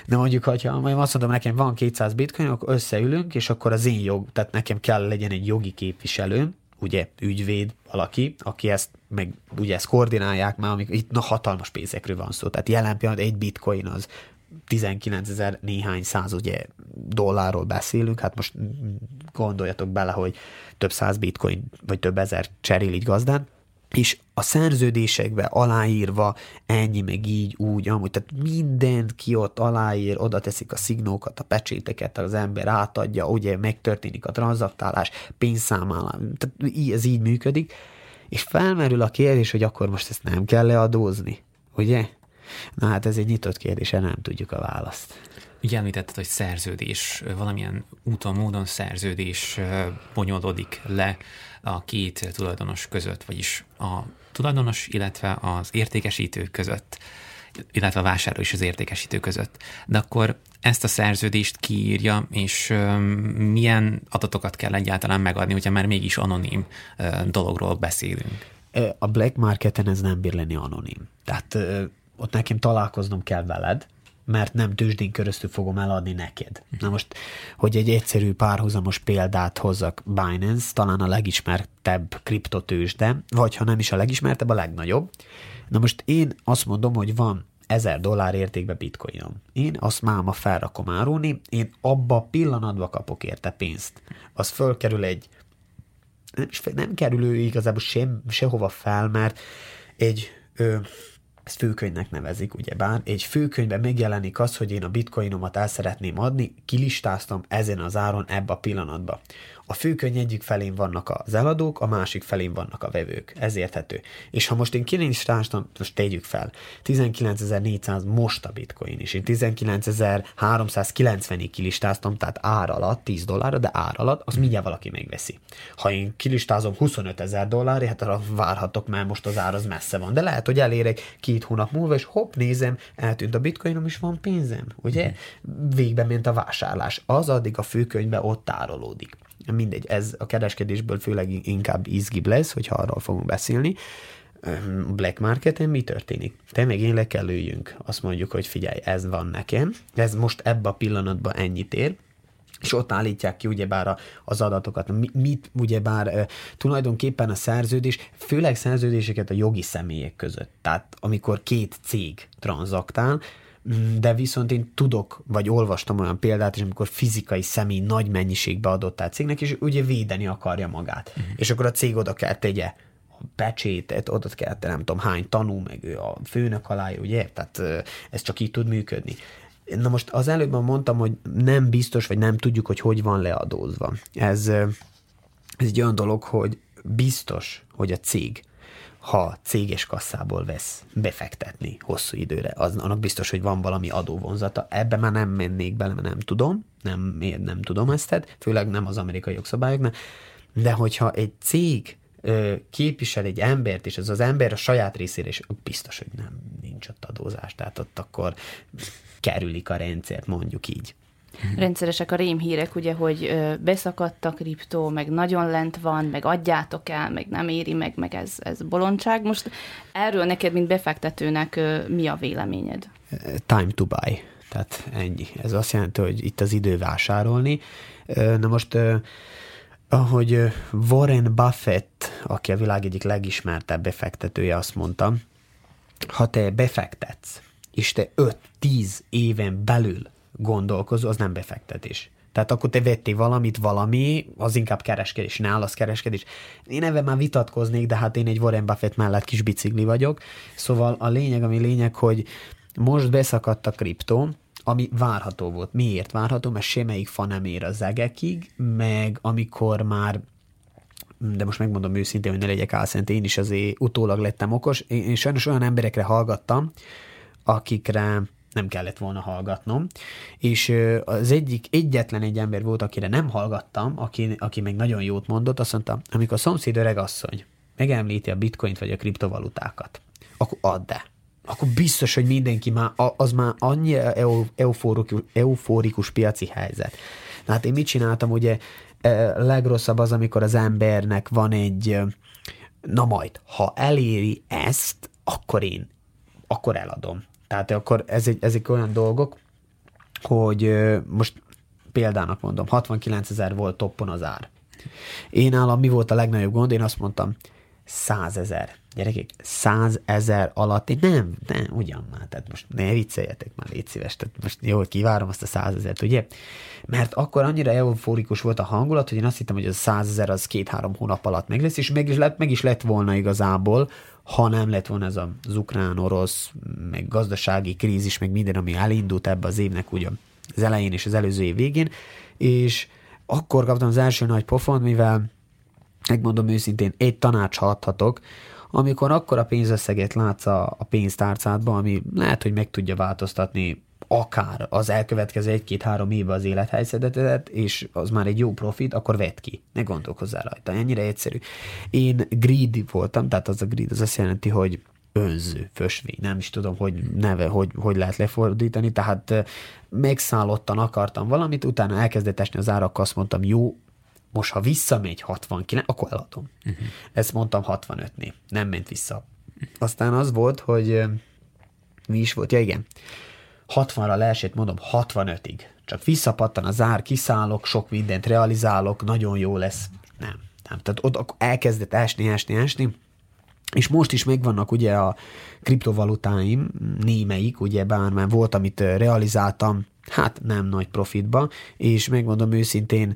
de mondjuk, hogyha majd azt mondom, nekem van 200 bitcoin, akkor összeülünk, és akkor az én jog, tehát nekem kell legyen egy jogi képviselőm, ugye ügyvéd, valaki, aki ezt meg ugye ezt koordinálják már, amikor itt na, hatalmas pénzekről van szó. Tehát jelen pillanatban egy bitcoin az 19 ezer néhány száz ugye dollárról beszélünk, hát most gondoljatok bele, hogy több száz bitcoin, vagy több ezer cserél így gazdán, és a szerződésekbe aláírva ennyi, meg így, úgy, amúgy, tehát mindent ki ott aláír, oda teszik a szignókat, a pecséteket, az ember átadja, ugye megtörténik a tranzaktálás, pénzszámálás, tehát ez így működik, és felmerül a kérdés, hogy akkor most ezt nem kell leadózni, ugye? Na hát ez egy nyitott kérdés, nem tudjuk a választ. Ugye említetted, hogy szerződés, valamilyen úton, módon szerződés bonyolódik le a két tulajdonos között, vagyis a tulajdonos, illetve az értékesítő között, illetve a vásárló és az értékesítő között. De akkor ezt a szerződést kiírja, és milyen adatokat kell egyáltalán megadni, hogyha már mégis anonim dologról beszélünk? A black marketen ez nem bír lenni anonim. Tehát ott nekem találkoznom kell veled, mert nem tőzsdén köröztül fogom eladni neked. Na most, hogy egy egyszerű párhuzamos példát hozzak, Binance talán a legismertebb kriptotőzsde, vagy ha nem is a legismertebb, a legnagyobb. Na most én azt mondom, hogy van ezer dollár értékbe bitcoinom. Én azt máma felrakom árulni, én abba pillanatba kapok érte pénzt. Az fölkerül egy nem, nem kerül ő igazából sem, sehova fel, mert egy ö, ezt főkönyvnek nevezik, ugyebár. Egy főkönyvben megjelenik az, hogy én a bitcoinomat el szeretném adni, kilistáztam ezen az áron ebbe a pillanatba. A főkönyv egyik felén vannak az eladók, a másik felén vannak a vevők. Ez érthető. És ha most én kilistáztam, most tegyük fel, 19.400 most a bitcoin is. Én 19.390-ig kilistáztam, tehát ár alatt, 10 dollárra, de ár alatt, az mindjárt valaki megveszi. Ha én kilistázom 25 ezer hát arra várhatok, mert most az ár az messze van. De lehet, hogy elérek két hónap múlva, és hopp, nézem, eltűnt a bitcoinom, és van pénzem, ugye? Végbe ment a vásárlás. Az addig a főkönyvbe ott tárolódik mindegy, ez a kereskedésből főleg inkább izgibb lesz, hogyha arról fogunk beszélni. Black marketen mi történik? Te meg én le kell üljünk. Azt mondjuk, hogy figyelj, ez van nekem, ez most ebbe a pillanatban ennyit ér, és ott állítják ki ugyebár az adatokat. Mit ugyebár tulajdonképpen a szerződés, főleg szerződéseket a jogi személyek között. Tehát amikor két cég tranzaktál, de viszont én tudok, vagy olvastam olyan példát és amikor fizikai személy nagy mennyiségbe adott át cégnek, és ugye védeni akarja magát. Uh-huh. És akkor a cég oda kell tegye a becsétet, oda kell, nem tudom hány tanú, meg ő a főnök alá, ugye? Tehát ez csak így tud működni. Na most az előbb mondtam, hogy nem biztos, vagy nem tudjuk, hogy hogy van leadózva. Ez, ez egy olyan dolog, hogy biztos, hogy a cég ha céges kasszából vesz befektetni hosszú időre, az, annak biztos, hogy van valami adóvonzata. Ebbe már nem mennék bele, mert nem tudom, nem, én nem tudom ezt, főleg nem az amerikai jogszabályoknak, de hogyha egy cég ö, képvisel egy embert, és ez az ember a saját részére, és biztos, hogy nem nincs ott adózás, tehát ott akkor kerülik a rendszert, mondjuk így. Rendszeresek a rémhírek, ugye, hogy beszakadt a kriptó, meg nagyon lent van, meg adjátok el, meg nem éri meg, meg ez, ez bolondság. Most erről neked, mint befektetőnek mi a véleményed? Time to buy. Tehát ennyi. Ez azt jelenti, hogy itt az idő vásárolni. Na most ahogy Warren Buffett, aki a világ egyik legismertebb befektetője azt mondta, ha te befektetsz, és te 5-10 éven belül gondolkozó, az nem befektetés. Tehát akkor te vettél valamit, valami, az inkább kereskedés, nálasz kereskedés. Én ebben már vitatkoznék, de hát én egy Warren Buffett mellett kis bicikli vagyok. Szóval a lényeg, ami lényeg, hogy most beszakadt a kriptó, ami várható volt. Miért várható? Mert semmelyik fa nem ér az egekig, meg amikor már de most megmondom őszintén, hogy ne legyek álszent, én is azért utólag lettem okos. Én sajnos olyan emberekre hallgattam, akikre nem kellett volna hallgatnom, és az egyik, egyetlen egy ember volt, akire nem hallgattam, aki, aki meg nagyon jót mondott, azt mondta, amikor a szomszéd öregasszony megemlíti a bitcoint vagy a kriptovalutákat, akkor add el. Akkor biztos, hogy mindenki már, az már annyi euforikus, euforikus piaci helyzet. Na hát én mit csináltam, ugye legrosszabb az, amikor az embernek van egy, na majd, ha eléri ezt, akkor én, akkor eladom. Tehát akkor ez egy, ezek olyan dolgok, hogy most példának mondom, 69 ezer volt toppon az ár. Én állam mi volt a legnagyobb gond? Én azt mondtam, 100 ezer. Gyerekek, 100 ezer alatt, én nem, nem, ugyan már, tehát most ne vicceljetek már, légy szíves, tehát most jó, kivárom azt a 100 ezeret, ugye? Mert akkor annyira euforikus volt a hangulat, hogy én azt hittem, hogy az a 100 ezer az két-három hónap alatt meg lesz, és meg is lett, meg is lett volna igazából, ha nem lett volna ez az ukrán-orosz, meg gazdasági krízis, meg minden, ami elindult ebbe az évnek ugye az elején és az előző év végén, és akkor kaptam az első nagy pofon, mivel megmondom őszintén, egy tanács adhatok, amikor akkor a pénzösszeget látsz a, a pénztárcádban, ami lehet, hogy meg tudja változtatni akár az elkövetkező egy-két-három évben az élethelyzetet, és az már egy jó profit, akkor vedd ki. Ne gondolkozzál rajta. Ennyire egyszerű. Én greedy voltam, tehát az a greed az azt jelenti, hogy önző, fösvény, nem is tudom, hogy neve, hogy, hogy lehet lefordítani, tehát megszállottan akartam valamit, utána elkezdett esni az árak, azt mondtam, jó, most ha visszamegy 69, akkor eladom. Uh-huh. Ezt mondtam 65-nél, nem ment vissza. Aztán az volt, hogy mi is volt, ja igen, 60-ra leesett, mondom, 65-ig. Csak visszapattan a zár, kiszállok, sok mindent realizálok, nagyon jó lesz. Nem, nem. Tehát ott elkezdett esni, esni, esni, és most is megvannak ugye a kriptovalutáim, némelyik, ugye bár már volt, amit realizáltam, hát nem nagy profitba, és megmondom őszintén,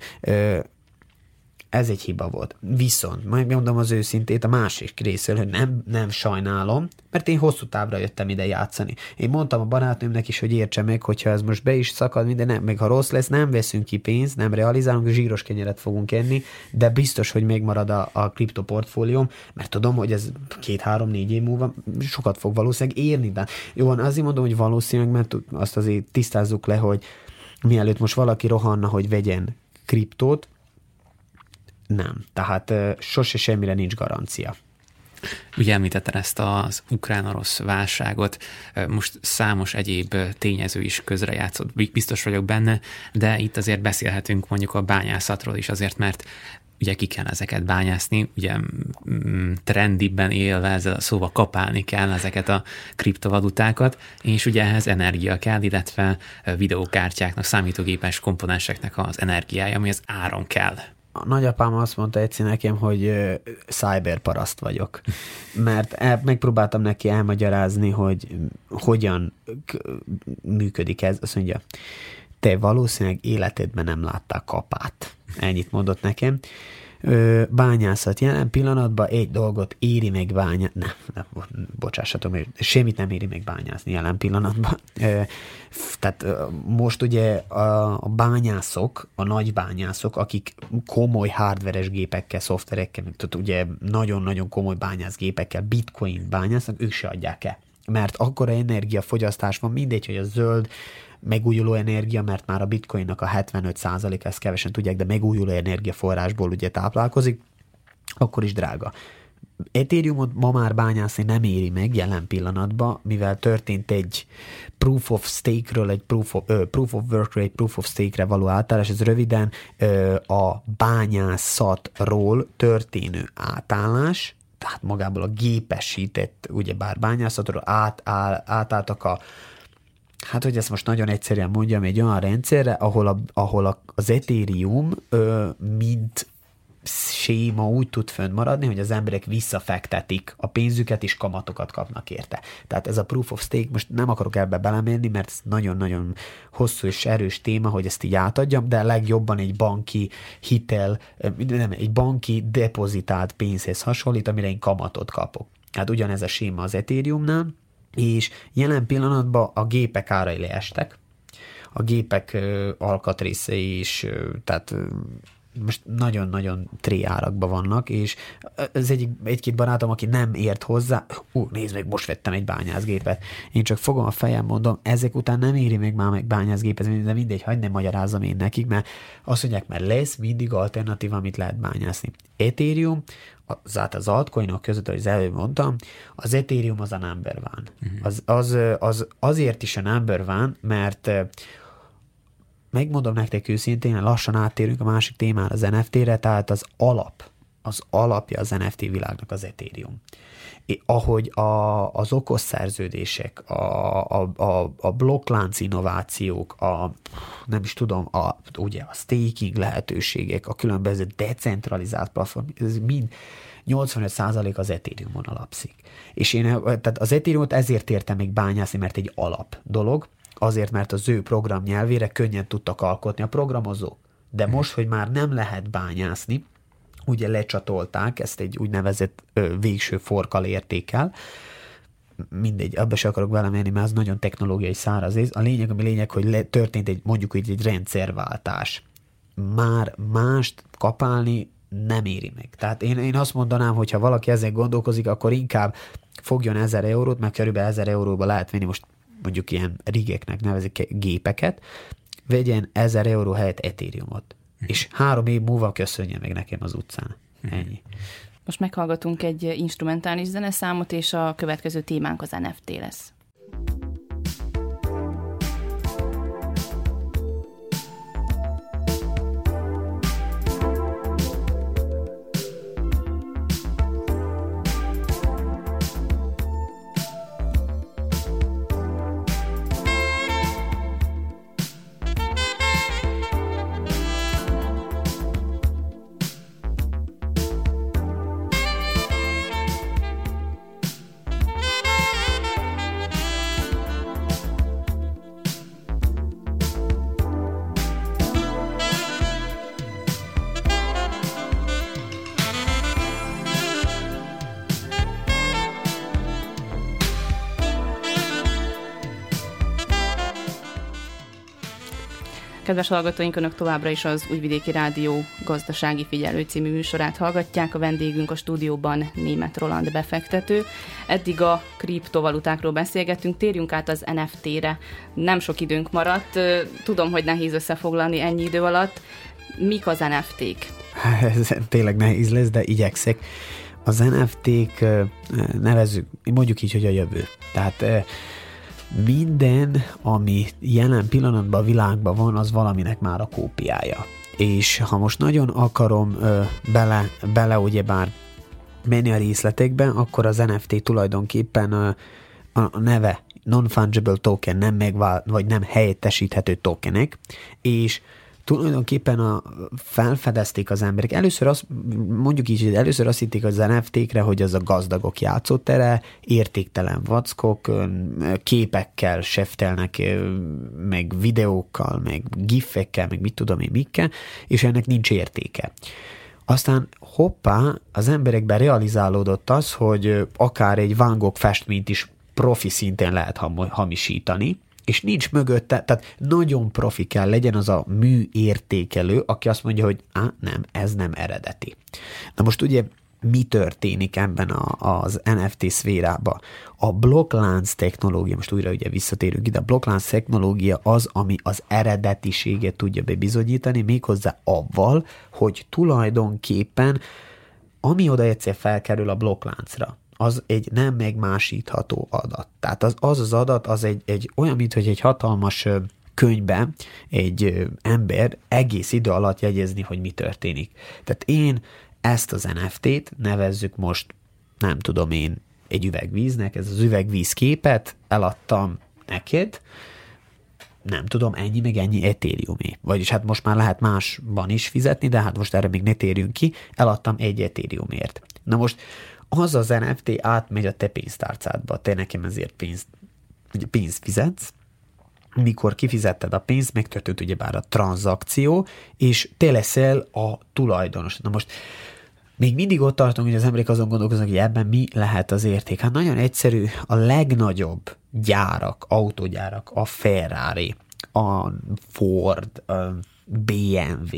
Ez egy hiba volt. Viszont, majd mondom az őszintét, a másik részről, hogy nem, nem sajnálom, mert én hosszú távra jöttem ide játszani. Én mondtam a barátnőmnek is, hogy értse meg, hogyha ez most be is szakad minden, nem, meg ha rossz lesz, nem veszünk ki pénzt, nem realizálunk, zsíros kenyeret fogunk enni, de biztos, hogy még marad a, a kriptoportfólióm, mert tudom, hogy ez két-három-négy év múlva sokat fog valószínűleg érni. De jó, van, azért mondom, hogy valószínűleg, mert azt azért tisztázzuk le, hogy mielőtt most valaki rohanna, hogy vegyen kriptót, nem. Tehát sose semmire nincs garancia. Ugye említetted ezt az ukrán-orosz válságot, most számos egyéb tényező is közrejátszott, biztos vagyok benne, de itt azért beszélhetünk mondjuk a bányászatról is azért, mert ugye ki kell ezeket bányászni, ugye mm, trendibben élve ezzel a szóval kapálni kell ezeket a kriptovalutákat, és ugye ehhez energia kell, illetve videókártyáknak, számítógépes komponenseknek az energiája, ami az áron kell a nagyapám azt mondta egyszer nekem, hogy cyberparaszt vagyok, mert el, megpróbáltam neki elmagyarázni, hogy hogyan működik ez. Azt mondja, te valószínűleg életedben nem láttál kapát. Ennyit mondott nekem ö, bányászat. Jelen pillanatban egy dolgot éri meg bányászni, nem, nem, bocsássatok, semmit nem éri meg bányászni jelen pillanatban. Ö, tehát ö, most ugye a, a bányászok, a nagy bányászok, akik komoly hardveres gépekkel, szoftverekkel, tehát ugye nagyon-nagyon komoly bányászgépekkel, bitcoin bányásznak, ők se adják el mert akkora energiafogyasztás van, mindegy, hogy a zöld, megújuló energia, mert már a bitcoinnak a 75% ezt kevesen tudják, de megújuló energiaforrásból ugye táplálkozik, akkor is drága. Ethereumot ma már bányászni nem éri meg jelen pillanatban, mivel történt egy proof of stake-ről, egy proof of, uh, proof of work-ről, egy proof of stake-re való átállás, ez röviden uh, a bányászatról történő átállás, tehát magából a gépesített, ugyebár bányászatról át, átálltak a hát hogy ezt most nagyon egyszerűen mondjam, egy olyan rendszerre, ahol, a, ahol a, az Ethereum ö, mint séma úgy tud fönnmaradni, hogy az emberek visszafektetik a pénzüket, és kamatokat kapnak érte. Tehát ez a proof of stake, most nem akarok ebbe belemenni, mert ez nagyon-nagyon hosszú és erős téma, hogy ezt így átadjam, de legjobban egy banki hitel, nem, egy banki depozitált pénzhez hasonlít, amire én kamatot kapok. Hát ugyanez a séma az Ethereumnál, és jelen pillanatban a gépek árai leestek, a gépek alkatrészei is, tehát most nagyon-nagyon tré árakban vannak, és ez egy, egy-két barátom, aki nem ért hozzá, ú, nézd meg, most vettem egy bányászgépet. Én csak fogom a fejem, mondom, ezek után nem éri még már meg bányászgépet, de mindegy, hagyd nem magyarázom én nekik, mert azt mondják, mert lesz mindig alternatíva, amit lehet bányászni. Ethereum, az, az altcoinok között, ahogy az előbb mondtam, az Ethereum az a number van. Uh-huh. Az, az, az, azért is a number van, mert megmondom nektek őszintén, lassan áttérünk a másik témára, az NFT-re, tehát az alap, az alapja az NFT világnak az Ethereum. É, ahogy a, az okos szerződések, a, a, a, a blokklánc innovációk, a, nem is tudom, a, ugye a staking lehetőségek, a különböző decentralizált platform, ez mind 85% az Ethereumon alapszik. És én tehát az Ethereumot ezért értem még bányászni, mert egy alap dolog, azért, mert az ő program nyelvére könnyen tudtak alkotni a programozók. De mhm. most, hogy már nem lehet bányászni, ugye lecsatolták, ezt egy úgynevezett ö, végső forkal értékel, mindegy, abba se akarok belemenni, mert az nagyon technológiai száraz A lényeg, ami lényeg, hogy le, történt egy, mondjuk így egy rendszerváltás. Már mást kapálni nem éri meg. Tehát én, én azt mondanám, hogy ha valaki ezen gondolkozik, akkor inkább fogjon 1000 eurót, mert körülbelül 1000 euróba lehet venni most mondjuk ilyen rigeknek nevezik gépeket, vegyen 1000 euró helyett Ethereumot. És három év múlva köszönje meg nekem az utcán. Mm. Ennyi. Most meghallgatunk egy instrumentális zeneszámot, és a következő témánk az NFT lesz. Kedves hallgatóink, Önök továbbra is az Újvidéki Rádió gazdasági figyelő című műsorát hallgatják. A vendégünk a stúdióban német Roland befektető. Eddig a kriptovalutákról beszélgettünk, térjünk át az NFT-re. Nem sok időnk maradt, tudom, hogy nehéz összefoglalni ennyi idő alatt. Mik az NFT-k? Ez tényleg nehéz lesz, de igyekszek. Az NFT-k nevezzük, mondjuk így, hogy a jövő. Tehát minden, ami jelen pillanatban a világban van, az valaminek már a kópiája. És ha most nagyon akarom ö, bele, bele ugyebár menni a részletekbe, akkor az NFT tulajdonképpen ö, a neve non-fungible token, nem megvál, vagy nem helyettesíthető tokenek, és tulajdonképpen a, felfedezték az emberek. Először azt, mondjuk így, először azt hitték az NFT-kre, hogy az a gazdagok játszótere, értéktelen vackok, képekkel seftelnek, meg videókkal, meg gifekkel, meg mit tudom én mikkel, és ennek nincs értéke. Aztán hoppá, az emberekben realizálódott az, hogy akár egy Van Gogh festményt is profi szinten lehet hamisítani, és nincs mögötte, tehát nagyon profi kell legyen az a műértékelő, aki azt mondja, hogy á, nem, ez nem eredeti. Na most ugye mi történik ebben a, az NFT szférába? A blokklánc technológia, most újra ugye visszatérünk ide, a blokklánc technológia az, ami az eredetiséget tudja bebizonyítani, méghozzá avval, hogy tulajdonképpen ami oda egyszer felkerül a blokkláncra, az egy nem megmásítható adat. Tehát az az, az adat az egy, egy olyan, mint hogy egy hatalmas könyvben egy ember egész idő alatt jegyezni, hogy mi történik. Tehát én ezt az NFT-t nevezzük most, nem tudom én, egy üvegvíznek, ez az üvegvíz képet eladtam neked, nem tudom, ennyi meg ennyi etériumé. Vagyis hát most már lehet másban is fizetni, de hát most erre még ne térjünk ki, eladtam egy etériumért. Na most az az NFT átmegy a te pénztárcádba, te nekem ezért pénzt, ugye pénzt fizetsz, mikor kifizetted a pénzt, megtörtént ugyebár a tranzakció, és te leszel a tulajdonos. Na most még mindig ott tartunk, hogy az emberek azon gondolkoznak, hogy ebben mi lehet az érték. Hát nagyon egyszerű, a legnagyobb gyárak, autógyárak, a Ferrari, a Ford, a BMW,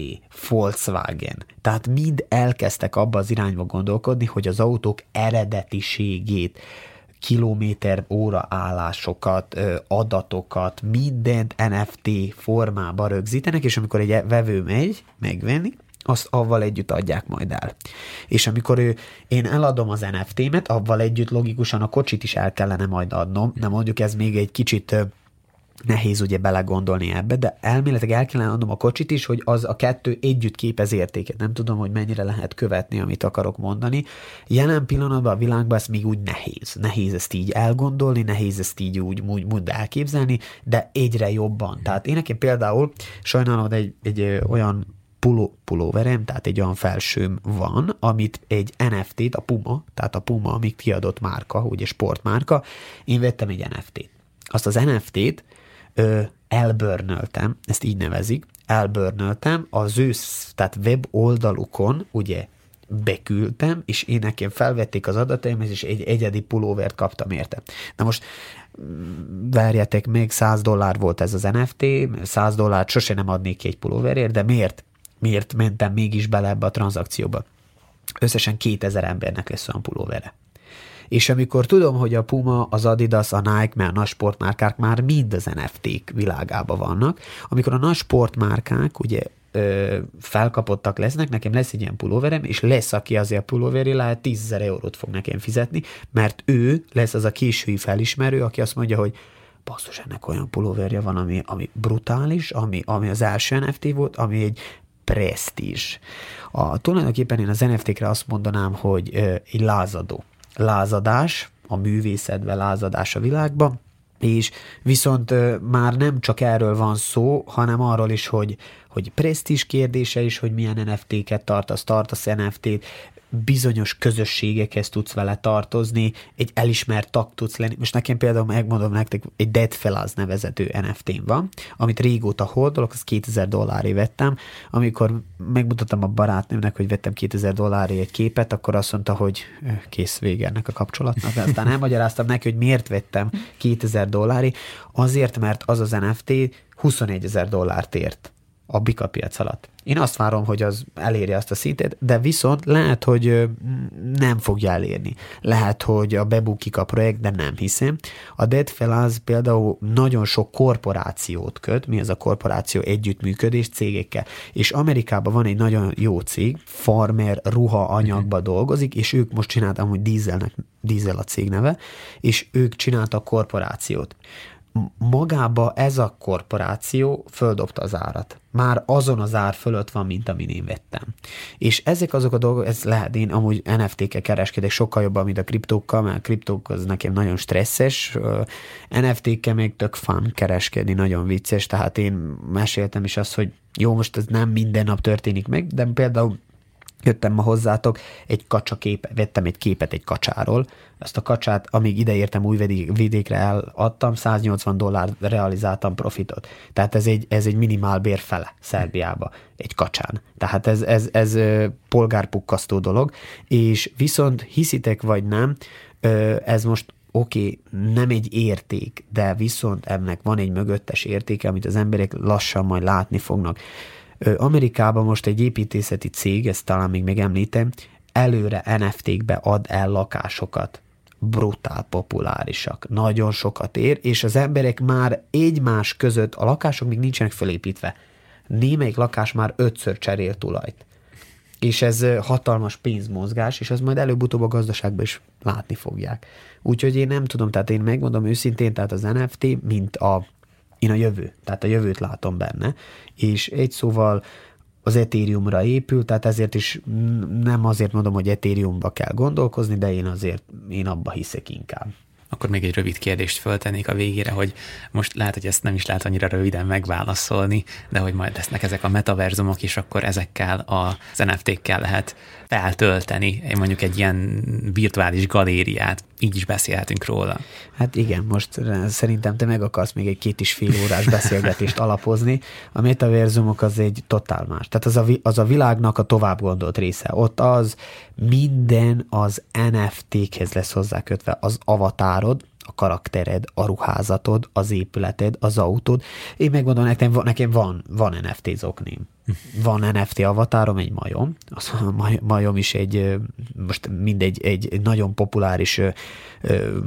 Volkswagen, tehát mind elkezdtek abba az irányba gondolkodni, hogy az autók eredetiségét, kilométer óra állásokat, adatokat, mindent NFT formába rögzítenek, és amikor egy vevő megy megvenni, azt avval együtt adják majd el. És amikor ő, én eladom az NFT-met, avval együtt logikusan a kocsit is el kellene majd adnom, de mondjuk ez még egy kicsit nehéz ugye belegondolni ebbe, de elméletileg el kellene adnom a kocsit is, hogy az a kettő együtt képez értéket. Nem tudom, hogy mennyire lehet követni, amit akarok mondani. Jelen pillanatban a világban ez még úgy nehéz. Nehéz ezt így elgondolni, nehéz ezt így úgy, úgy, úgy elképzelni, de egyre jobban. Tehát én nekem például sajnálom, egy, egy olyan puló, pulóverem, tehát egy olyan felsőm van, amit egy NFT-t, a Puma, tehát a Puma, amíg kiadott márka, ugye sportmárka, én vettem egy NFT-t. Azt az NFT-t ö, elbörnöltem, ezt így nevezik, elbörnöltem, az ő, tehát web oldalukon, ugye beküldtem, és én nekem felvették az adataim, és egy egyedi pulóvert kaptam érte. Na most mm, várjátok meg, 100 dollár volt ez az NFT, 100 dollárt sose nem adnék ki egy pulóverért, de miért? Miért mentem mégis bele ebbe a tranzakcióba? Összesen 2000 embernek lesz olyan pulóvere. És amikor tudom, hogy a Puma, az Adidas, a Nike, mert a nagy sportmárkák már mind az NFT-k világában vannak, amikor a nagy sportmárkák ugye ö, felkapottak lesznek, nekem lesz egy ilyen pulóverem, és lesz, aki azért a pulóveri lehet 10 eurót fog nekem fizetni, mert ő lesz az a késői felismerő, aki azt mondja, hogy basszus, ennek olyan pulóverje van, ami, ami brutális, ami, ami az első NFT volt, ami egy presztízs. A, tulajdonképpen én az NFT-kre azt mondanám, hogy ö, egy lázadó lázadás, a művészetben lázadás a világban, és viszont már nem csak erről van szó, hanem arról is, hogy, hogy presztis kérdése is, hogy milyen NFT-ket tartasz, tartasz NFT-t, bizonyos közösségekhez tudsz vele tartozni, egy elismert tag tudsz lenni. Most nekem például megmondom nektek, egy Dead Fellas nevezető nft van, amit régóta holdolok, az 2000 dolláré vettem. Amikor megmutattam a barátnőmnek, hogy vettem 2000 dolláré egy képet, akkor azt mondta, hogy kész vége ennek a kapcsolatnak. Aztán elmagyaráztam neki, hogy miért vettem 2000 dolláré. Azért, mert az az NFT 21 ezer dollárt ért a bikapiac alatt. Én azt várom, hogy az elérje azt a szintet, de viszont lehet, hogy nem fogja elérni. Lehet, hogy a bebukik a projekt, de nem hiszem. A Deadfell az például nagyon sok korporációt köt, mi az a korporáció együttműködés cégekkel, és Amerikában van egy nagyon jó cég, Farmer ruha anyagba dolgozik, és ők most csináltak, hogy dízelnek, dízel a cég neve, és ők csináltak korporációt magába ez a korporáció földobta az árat. Már azon az ár fölött van, mint amin én vettem. És ezek azok a dolgok, ez lehet, én amúgy NFT-kkel kereskedek sokkal jobban, mint a kriptókkal, mert a kriptók az nekem nagyon stresszes, NFT-kkel még tök fun kereskedni, nagyon vicces, tehát én meséltem is azt, hogy jó, most ez nem minden nap történik meg, de például jöttem ma hozzátok, egy kacsa kép, vettem egy képet egy kacsáról, ezt a kacsát, amíg ideértem új vidékre eladtam, 180 dollár realizáltam profitot. Tehát ez egy, ez egy minimál bér fele Szerbiába, egy kacsán. Tehát ez, ez, ez polgárpukkasztó dolog, és viszont hiszitek vagy nem, ez most oké, okay, nem egy érték, de viszont ennek van egy mögöttes értéke, amit az emberek lassan majd látni fognak. Amerikában most egy építészeti cég, ezt talán még megemlítem, előre NFT-kbe ad el lakásokat. Brutál populárisak, nagyon sokat ér, és az emberek már egymás között, a lakások még nincsenek felépítve. Némelyik lakás már ötször cserél tulajt. És ez hatalmas pénzmozgás, és ez majd előbb-utóbb a gazdaságban is látni fogják. Úgyhogy én nem tudom, tehát én megmondom őszintén, tehát az NFT, mint a én a jövő, tehát a jövőt látom benne, és egy szóval az Ethereumra épül, tehát ezért is nem azért mondom, hogy Ethereumba kell gondolkozni, de én azért, én abba hiszek inkább. Akkor még egy rövid kérdést föltennék a végére, hogy most lehet, hogy ezt nem is lehet annyira röviden megválaszolni, de hogy majd lesznek ezek a metaverzumok, és akkor ezekkel az NFT-kkel lehet feltölteni mondjuk egy ilyen virtuális galériát. Így is beszélhetünk róla. Hát igen, most szerintem te meg akarsz még egy két is fél órás beszélgetést alapozni. A metaverzumok az egy totál más. Tehát az a, az a világnak a tovább gondolt része. Ott az minden az NFT-khez lesz hozzákötve. Az avatárod, a karaktered, a ruházatod, az épületed, az autód. Én megmondom, nekem, nekem van, van NFT zoknim. Van NFT avatárom, egy majom. Az a majom is egy, most mindegy, egy nagyon populáris,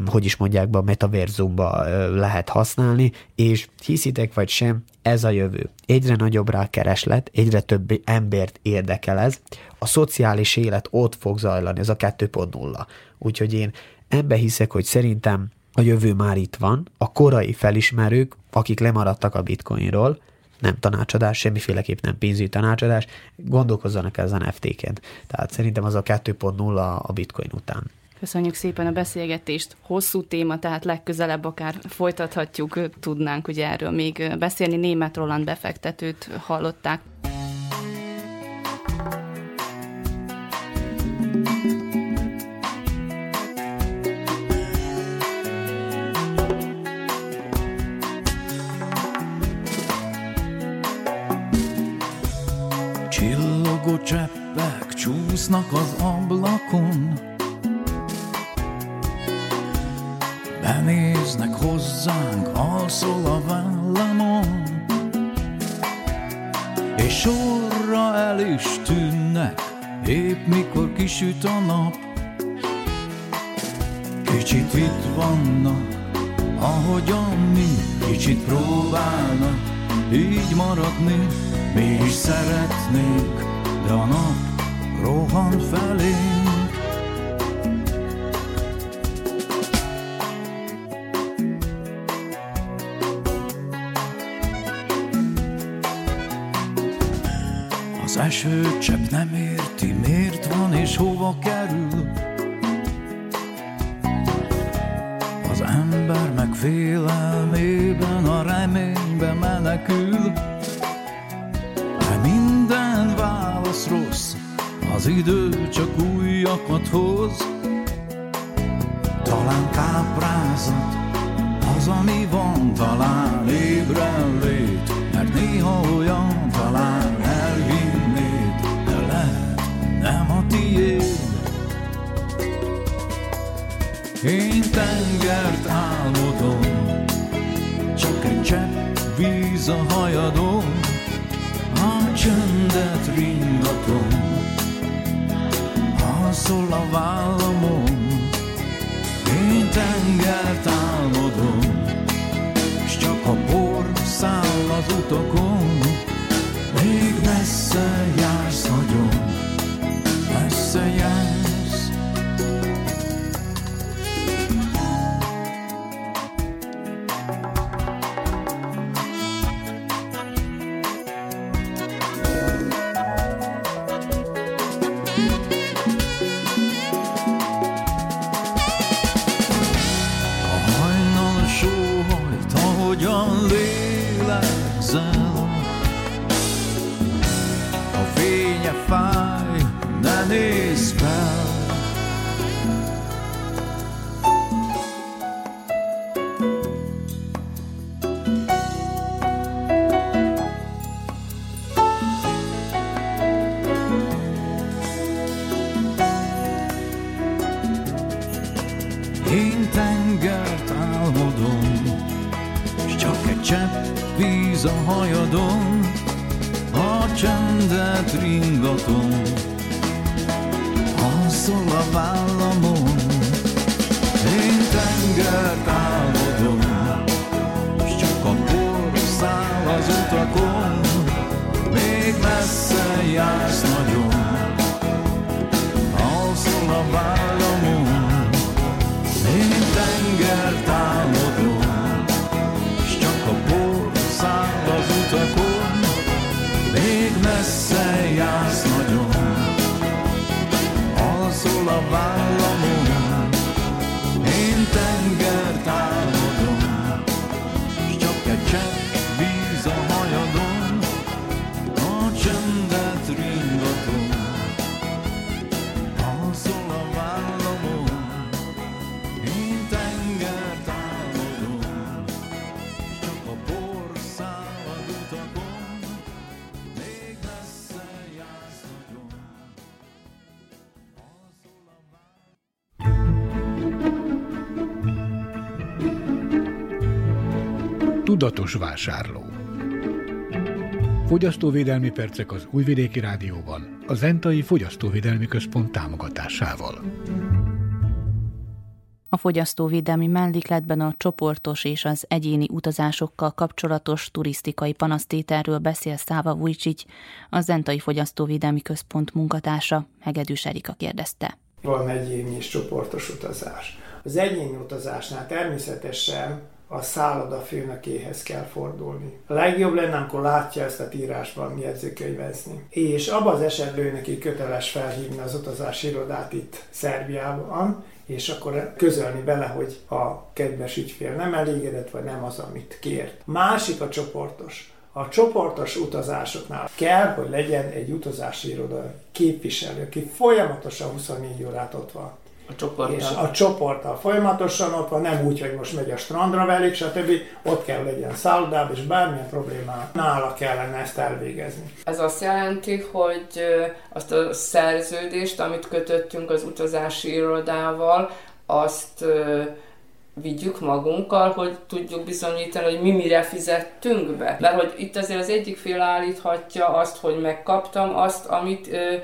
hogy is mondják be, a metaverzumba lehet használni, és hiszitek vagy sem, ez a jövő. Egyre nagyobb rá kereslet, egyre több embert érdekel ez. A szociális élet ott fog zajlani, ez a 2.0. Úgyhogy én ebbe hiszek, hogy szerintem a jövő már itt van, a korai felismerők, akik lemaradtak a bitcoinról, nem tanácsadás, semmiféleképp nem pénzügyi tanácsadás, gondolkozzanak az NFT-ken. Tehát szerintem az a 2.0 a bitcoin után. Köszönjük szépen a beszélgetést. Hosszú téma, tehát legközelebb akár folytathatjuk, tudnánk ugye erről még beszélni. Német Roland befektetőt hallották. Cseppek csúsznak az ablakon. Benéznek hozzánk, alszol a vállamon. És sorra el is tűnnek, épp mikor kisüt a nap. Kicsit itt vannak, ahogyan mi Kicsit próbálnak így maradni Mi is szeretnék de a nap rohan felénk. Az eső csepp nem érti, miért van és hova kerül. Az ember meg félelmében a reménybe menekül. Az idő csak újakat hoz. Talán káprázat az, ami van Talán ébren lét Mert néha olyan talán elhinnéd De lehet nem a tiéd. Én tengert álmodom Csak egy csepp víz a hajadon ringatom, alszol a vállamon, én tengert álmodom, s csak a por száll az utakon, Tudatos vásárló Fogyasztóvédelmi percek az Újvidéki Rádióban, a Zentai Fogyasztóvédelmi Központ támogatásával. A fogyasztóvédelmi mellékletben a csoportos és az egyéni utazásokkal kapcsolatos turisztikai panasztételről beszél Száva Vujcsics, a Zentai Fogyasztóvédelmi Központ munkatársa, Hegedűs Erika kérdezte. Van egyéni és csoportos utazás. Az egyéni utazásnál természetesen a szálloda főnökéhez kell fordulni. A legjobb lenne, amikor látja ezt a írásban jegyzőkönyvezni. És abban az esetben neki köteles felhívni az utazási irodát itt Szerbiában, és akkor közölni bele, hogy a kedves ügyfél nem elégedett, vagy nem az, amit kért. Másik a csoportos. A csoportos utazásoknál kell, hogy legyen egy utazási iroda képviselő, aki folyamatosan 24 órát ott van. A csoporttal. És a csoporttal folyamatosan ott van, nem úgy, hogy most megy a strandra velük, stb. Ott kell legyen szállodában, és bármilyen problémá nála kellene ezt elvégezni. Ez azt jelenti, hogy azt a szerződést, amit kötöttünk az utazási irodával, azt vigyük magunkkal, hogy tudjuk bizonyítani, hogy mi mire fizettünk be. Mert hogy itt azért az egyik fél állíthatja azt, hogy megkaptam azt, amit ö,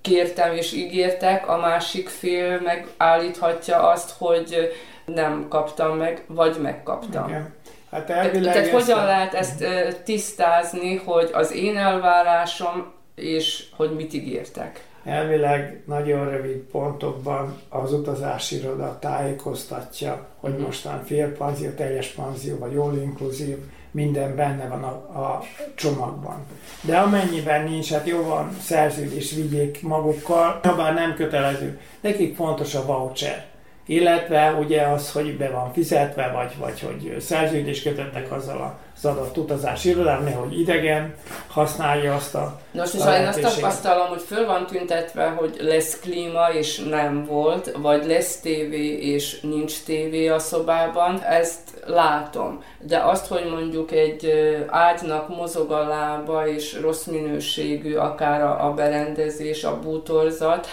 kértem és ígértek, a másik fél meg állíthatja azt, hogy nem kaptam meg, vagy megkaptam. Igen. Hát Tehát, elvileg tehát ezt hogyan a- lehet ezt tisztázni, hogy az én elvárásom, és hogy mit ígértek? Elvileg nagyon rövid pontokban az utazási iroda tájékoztatja, hogy Mhm. mostan fél panzió, teljes panzió, vagy all inkluzív, minden benne van a, a csomagban. De amennyiben nincs, hát jó van, szerződés vigyék magukkal, ha bár nem kötelező. Nekik fontos a voucher. Illetve ugye az, hogy be van fizetve, vagy, vagy hogy szerződést kötöttek azzal az adott utazási irodával, nehogy idegen használja azt a Nos, és én azt tapasztalom, hogy föl van tüntetve, hogy lesz klíma, és nem volt, vagy lesz tévé, és nincs tévé a szobában, ezt látom. De azt, hogy mondjuk egy ágynak mozog a lába, és rossz minőségű akár a, a berendezés, a bútorzat,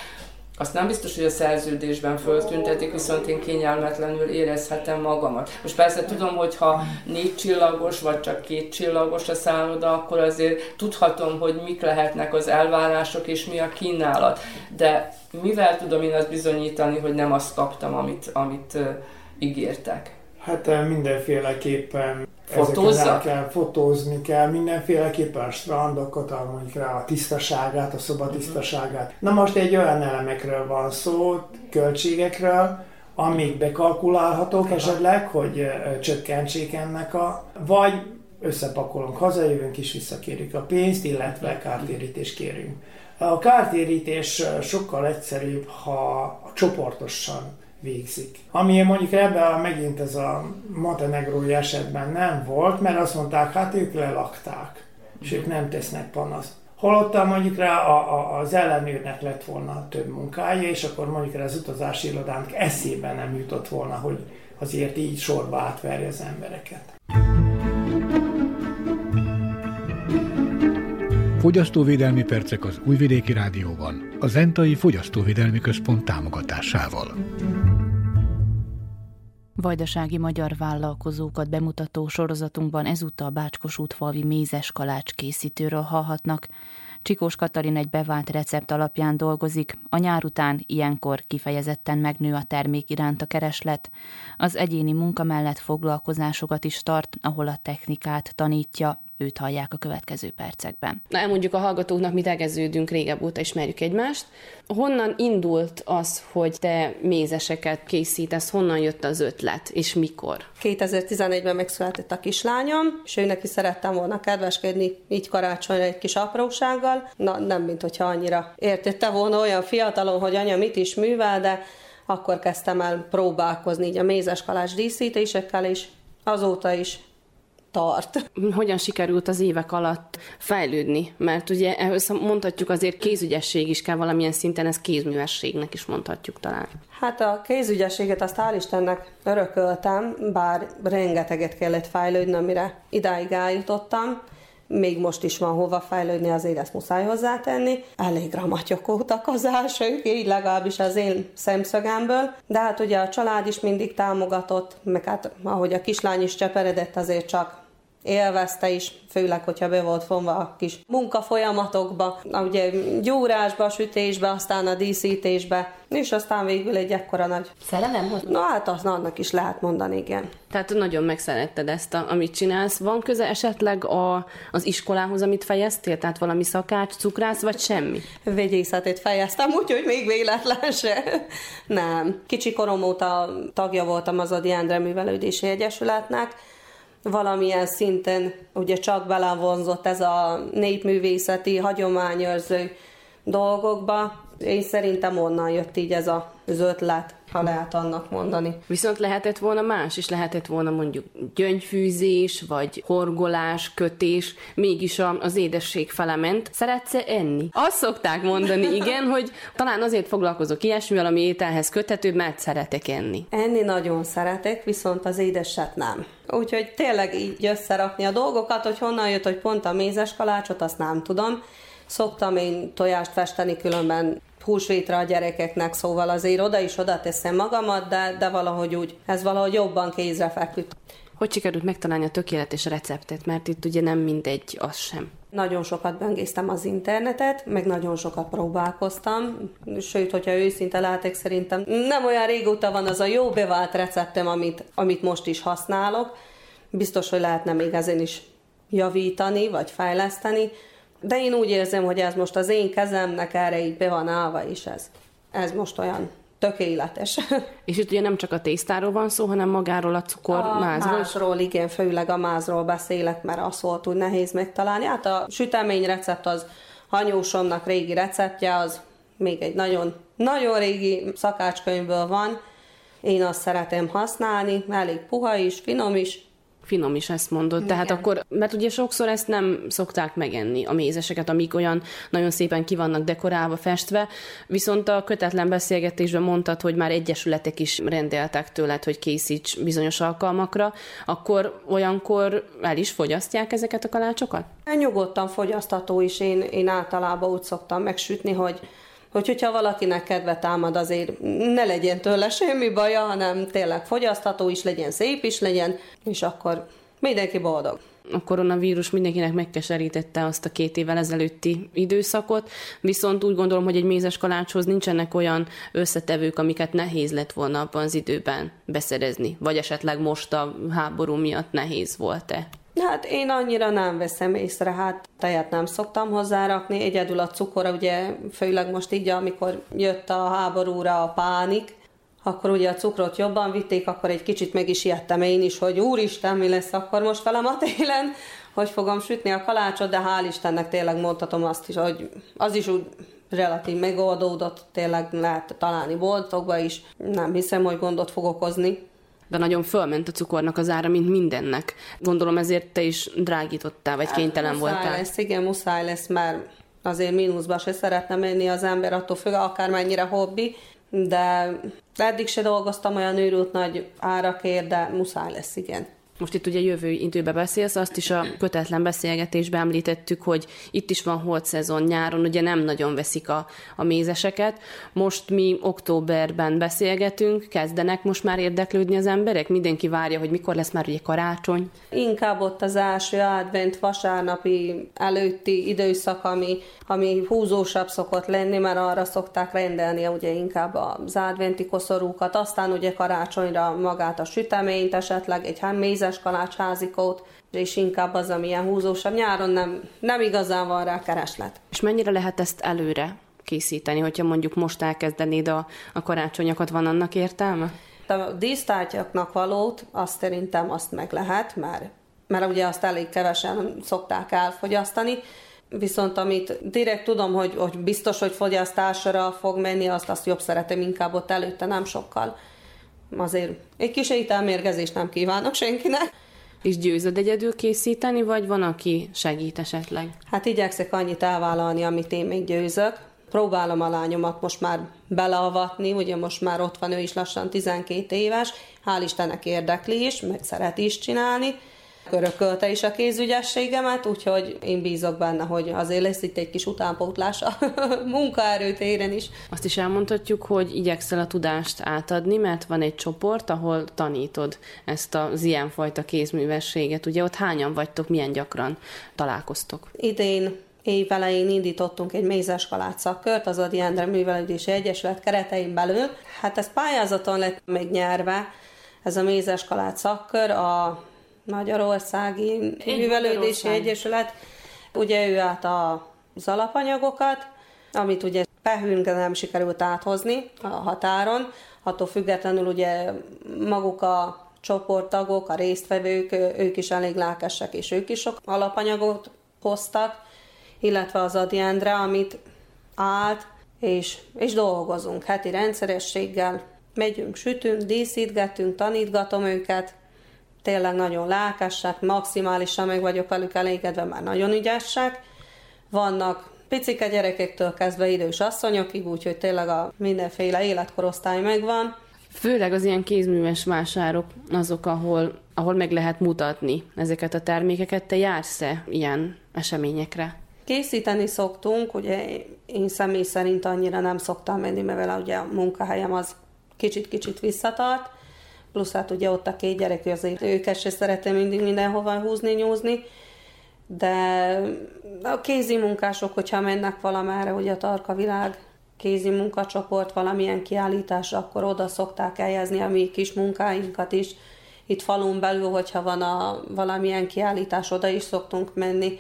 azt nem biztos, hogy a szerződésben föltüntetik, viszont én kényelmetlenül érezhetem magamat. Most persze tudom, hogy ha négy csillagos, vagy csak két csillagos a szálloda, akkor azért tudhatom, hogy mik lehetnek az elvárások, és mi a kínálat. De mivel tudom én azt bizonyítani, hogy nem azt kaptam, amit, amit ígértek? Hát mindenféleképpen Fotózza? kell, fotózni kell, mindenféleképpen a strandokat, mondjuk rá a tisztaságát, a szoba tisztaságát. Na most egy olyan elemekről van szó, költségekről, amik bekalkulálhatók esetleg, hogy csökkentsék ennek a, vagy összepakolunk, hazajövünk és visszakérjük a pénzt, illetve kártérítést kérünk. A kártérítés sokkal egyszerűbb, ha csoportosan végzik. Ami mondjuk ebben megint ez a montenegrói esetben nem volt, mert azt mondták, hát ők lelakták, és ők nem tesznek panaszt. Holott mondjuk rá a, a, az ellenőrnek lett volna több munkája, és akkor mondjuk rá az utazási irodának eszében nem jutott volna, hogy azért így sorba átverje az embereket. Fogyasztóvédelmi percek az Újvidéki Rádióban, a Zentai Fogyasztóvédelmi Központ támogatásával. Vajdasági magyar vállalkozókat bemutató sorozatunkban ezúttal Bácskos útfalvi mézes kalács készítőről hallhatnak. Csikós Katalin egy bevált recept alapján dolgozik, a nyár után ilyenkor kifejezetten megnő a termék iránt a kereslet. Az egyéni munka mellett foglalkozásokat is tart, ahol a technikát tanítja, őt hallják a következő percekben. Na, elmondjuk a hallgatóknak, mi tegeződünk, régebb óta ismerjük egymást. Honnan indult az, hogy te mézeseket készítesz, honnan jött az ötlet, és mikor? 2011-ben megszületett a kislányom, és ő neki szerettem volna kedveskedni így karácsonyra egy kis aprósággal. Na, nem, mint hogyha annyira értette volna olyan fiatalon, hogy anya mit is művel, de akkor kezdtem el próbálkozni így a mézes kalács díszítésekkel, és azóta is tart. Hogyan sikerült az évek alatt fejlődni? Mert ugye ehhez mondhatjuk azért kézügyesség is kell valamilyen szinten, ez kézművességnek is mondhatjuk talán. Hát a kézügyességet azt hál' Istennek örököltem, bár rengeteget kellett fejlődni, amire idáig eljutottam még most is van hova fejlődni, azért ezt muszáj hozzátenni. Elég ramatyokótak az elsők, így legalábbis az én szemszögemből, de hát ugye a család is mindig támogatott, meg hát ahogy a kislány is cseperedett, azért csak élvezte is, főleg, hogyha be volt fonva a kis munkafolyamatokba, ugye gyúrásba, sütésbe, aztán a díszítésbe, és aztán végül egy ekkora nagy... Szerelem volt? Na hát az annak is lehet mondani, igen. Tehát nagyon megszeretted ezt, a, amit csinálsz. Van köze esetleg a, az iskolához, amit fejeztél? Tehát valami szakács, cukrász, vagy semmi? Vegyészetét fejeztem, úgyhogy még véletlen se. Nem. Kicsi korom óta tagja voltam az Adi Endre Művelődési Egyesületnek, valamilyen szinten ugye csak belevonzott ez a népművészeti, hagyományőrző dolgokba. Én szerintem onnan jött így ez az ötlet ha lehet annak mondani. Viszont lehetett volna más is, lehetett volna mondjuk gyöngyfűzés, vagy horgolás, kötés, mégis az édesség fele ment. szeretsz -e enni? Azt szokták mondani, igen, hogy talán azért foglalkozok ilyesmivel, ami ételhez köthető, mert szeretek enni. Enni nagyon szeretek, viszont az édeset nem. Úgyhogy tényleg így összerakni a dolgokat, hogy honnan jött, hogy pont a mézes kalácsot, azt nem tudom. Szoktam én tojást festeni, különben húsvétra a gyerekeknek, szóval azért oda is oda teszem magamat, de, de valahogy úgy, ez valahogy jobban kézre feküdt. Hogy sikerült megtalálni a tökéletes receptet, mert itt ugye nem mindegy az sem. Nagyon sokat böngésztem az internetet, meg nagyon sokat próbálkoztam, sőt, hogyha őszinte lehetek, szerintem nem olyan régóta van az a jó bevált receptem, amit, amit most is használok. Biztos, hogy lehetne még ezen is javítani, vagy fejleszteni, de én úgy érzem, hogy ez most az én kezemnek erre így be van állva, és ez, ez most olyan tökéletes. És itt ugye nem csak a tésztáról van szó, hanem magáról a cukor a mázról. igen, főleg a mázról beszélek, mert az volt úgy nehéz megtalálni. Hát a sütemény recept az hanyósomnak régi receptje, az még egy nagyon, nagyon régi szakácskönyvből van. Én azt szeretem használni, elég puha is, finom is, finom is ezt mondod. Igen. Tehát akkor, mert ugye sokszor ezt nem szokták megenni, a mézeseket, amik olyan nagyon szépen ki vannak dekorálva, festve, viszont a kötetlen beszélgetésben mondtad, hogy már egyesületek is rendeltek tőled, hogy készíts bizonyos alkalmakra, akkor olyankor el is fogyasztják ezeket a kalácsokat? Nyugodtan fogyasztató is, én, én általában úgy szoktam megsütni, hogy hogy hogyha valakinek kedve támad, azért ne legyen tőle semmi baja, hanem tényleg fogyasztható is legyen, szép is legyen, és akkor mindenki boldog a koronavírus mindenkinek megkeserítette azt a két évvel ezelőtti időszakot, viszont úgy gondolom, hogy egy mézes kalácshoz nincsenek olyan összetevők, amiket nehéz lett volna abban az időben beszerezni, vagy esetleg most a háború miatt nehéz volt-e? Hát én annyira nem veszem észre, hát tejet nem szoktam hozzárakni, egyedül a cukor, ugye főleg most így, amikor jött a háborúra a pánik, akkor ugye a cukrot jobban vitték, akkor egy kicsit meg is ijedtem én is, hogy úristen, mi lesz akkor most velem a télen, hogy fogom sütni a kalácsot, de hál' Istennek tényleg mondhatom azt is, hogy az is úgy relatív megoldódott, tényleg lehet találni boltokba is, nem hiszem, hogy gondot fog okozni. De nagyon fölment a cukornak az ára, mint mindennek. Gondolom ezért te is drágítottál, vagy hát, kénytelen muszáj voltál. Lesz, igen, muszáj lesz, mert azért mínuszba se szeretne menni az ember, attól függ, akármennyire hobbi, de eddig se dolgoztam olyan őrült nagy árakért, de muszáj lesz, igen. Most itt ugye jövő időbe beszélsz, azt is a kötetlen beszélgetésben említettük, hogy itt is van holt szezon nyáron, ugye nem nagyon veszik a, a mézeseket. Most mi októberben beszélgetünk, kezdenek most már érdeklődni az emberek? Mindenki várja, hogy mikor lesz már ugye karácsony? Inkább ott az első advent vasárnapi előtti időszak, ami, ami húzósabb szokott lenni, mert arra szokták rendelni ugye inkább az adventi koszorúkat, aztán ugye karácsonyra magát a süteményt, esetleg egy mézes tízes kalácsházikót, és inkább az, ami ilyen húzósabb. Nyáron nem, nem igazán van rá kereslet. És mennyire lehet ezt előre készíteni, hogyha mondjuk most elkezdenéd a, a karácsonyokat, van annak értelme? A dísztárgyaknak valót, azt szerintem azt meg lehet, mert, mert ugye azt elég kevesen szokták elfogyasztani, Viszont amit direkt tudom, hogy, hogy biztos, hogy fogyasztásra fog menni, azt, azt jobb szeretem inkább ott előtte, nem sokkal azért egy kis ételmérgezést nem kívánok senkinek. És győzöd egyedül készíteni, vagy van, aki segít esetleg? Hát igyekszek annyit elvállalni, amit én még győzök. Próbálom a lányomat most már beleavatni, ugye most már ott van ő is lassan 12 éves, hál' Istennek érdekli is, meg szeret is csinálni, örökölte is a kézügyességemet, úgyhogy én bízok benne, hogy azért lesz itt egy kis utánpótlás a munkaerőtéren is. Azt is elmondhatjuk, hogy igyekszel a tudást átadni, mert van egy csoport, ahol tanítod ezt az ilyenfajta kézművességet. Ugye ott hányan vagytok, milyen gyakran találkoztok? Idén évelején indítottunk egy mézes kalács szakkört az Adi Endre Művelődési Egyesület keretein belül. Hát ez pályázaton lett megnyerve, ez a mézes kalács szakkör a Magyarországi Művelődési Egyesület. Ugye ő át az alapanyagokat, amit ugye Pehűn nem sikerült áthozni a határon, attól függetlenül ugye maguk a csoporttagok, a résztvevők, ők is elég lelkesek, és ők is sok alapanyagot hoztak, illetve az Adi Endre, amit állt, és, és dolgozunk heti rendszerességgel, megyünk, sütünk, díszítgetünk, tanítgatom őket, tényleg nagyon lelkesek, maximálisan meg vagyok velük elégedve, már nagyon ügyesek. Vannak picike gyerekektől kezdve idős asszonyokig, úgyhogy tényleg a mindenféle életkorosztály megvan. Főleg az ilyen kézműves vásárok azok, ahol, ahol meg lehet mutatni ezeket a termékeket. Te jársz-e ilyen eseményekre? Készíteni szoktunk, ugye én személy szerint annyira nem szoktam menni, mert ugye a munkahelyem az kicsit-kicsit visszatart, plusz hát ugye ott a két gyerek, azért őket se szeretem mindig mindenhova húzni, nyúzni, de a kézi munkások, hogyha mennek valamára, ugye a Tarka Világ kézi munkacsoport valamilyen kiállítás, akkor oda szokták eljezni a mi kis munkáinkat is. Itt falun belül, hogyha van a valamilyen kiállítás, oda is szoktunk menni.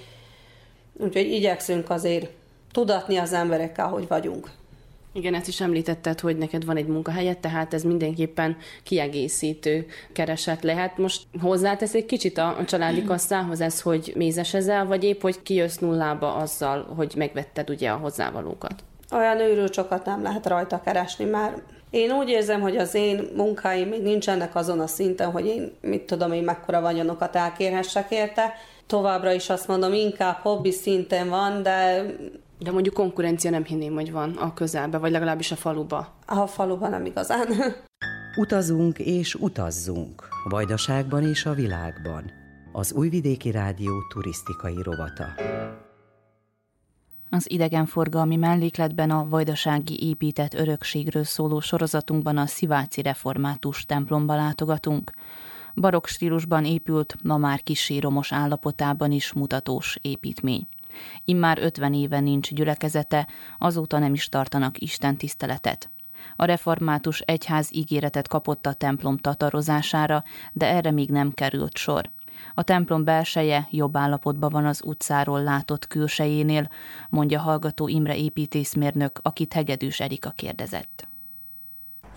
Úgyhogy igyekszünk azért tudatni az emberekkel, hogy vagyunk. Igen, ezt is említetted, hogy neked van egy munkahelyed, tehát ez mindenképpen kiegészítő kereset lehet. Most hozzátesz egy kicsit a, családi kasszához ez, hogy mézesezel, vagy épp, hogy kijössz nullába azzal, hogy megvetted ugye a hozzávalókat? Olyan őrülcsokat nem lehet rajta keresni, már én úgy érzem, hogy az én munkáim még nincsenek azon a szinten, hogy én, mit tudom én, mekkora vagyonokat elkérhessek érte. Továbbra is azt mondom, inkább hobbi szinten van, de de mondjuk konkurencia nem hinném, hogy van a közelbe, vagy legalábbis a faluba. A faluban nem igazán. Utazunk és utazzunk. Vajdaságban és a világban. Az Újvidéki Rádió turisztikai rovata. Az idegenforgalmi mellékletben a vajdasági épített örökségről szóló sorozatunkban a Sziváci Református templomba látogatunk. Barokk stílusban épült, ma már kisé romos állapotában is mutatós építmény. Immár 50 éve nincs gyülekezete, azóta nem is tartanak Isten tiszteletet. A református egyház ígéretet kapott a templom tatarozására, de erre még nem került sor. A templom belseje jobb állapotban van az utcáról látott külsejénél, mondja hallgató Imre építészmérnök, akit Hegedűs Erika kérdezett.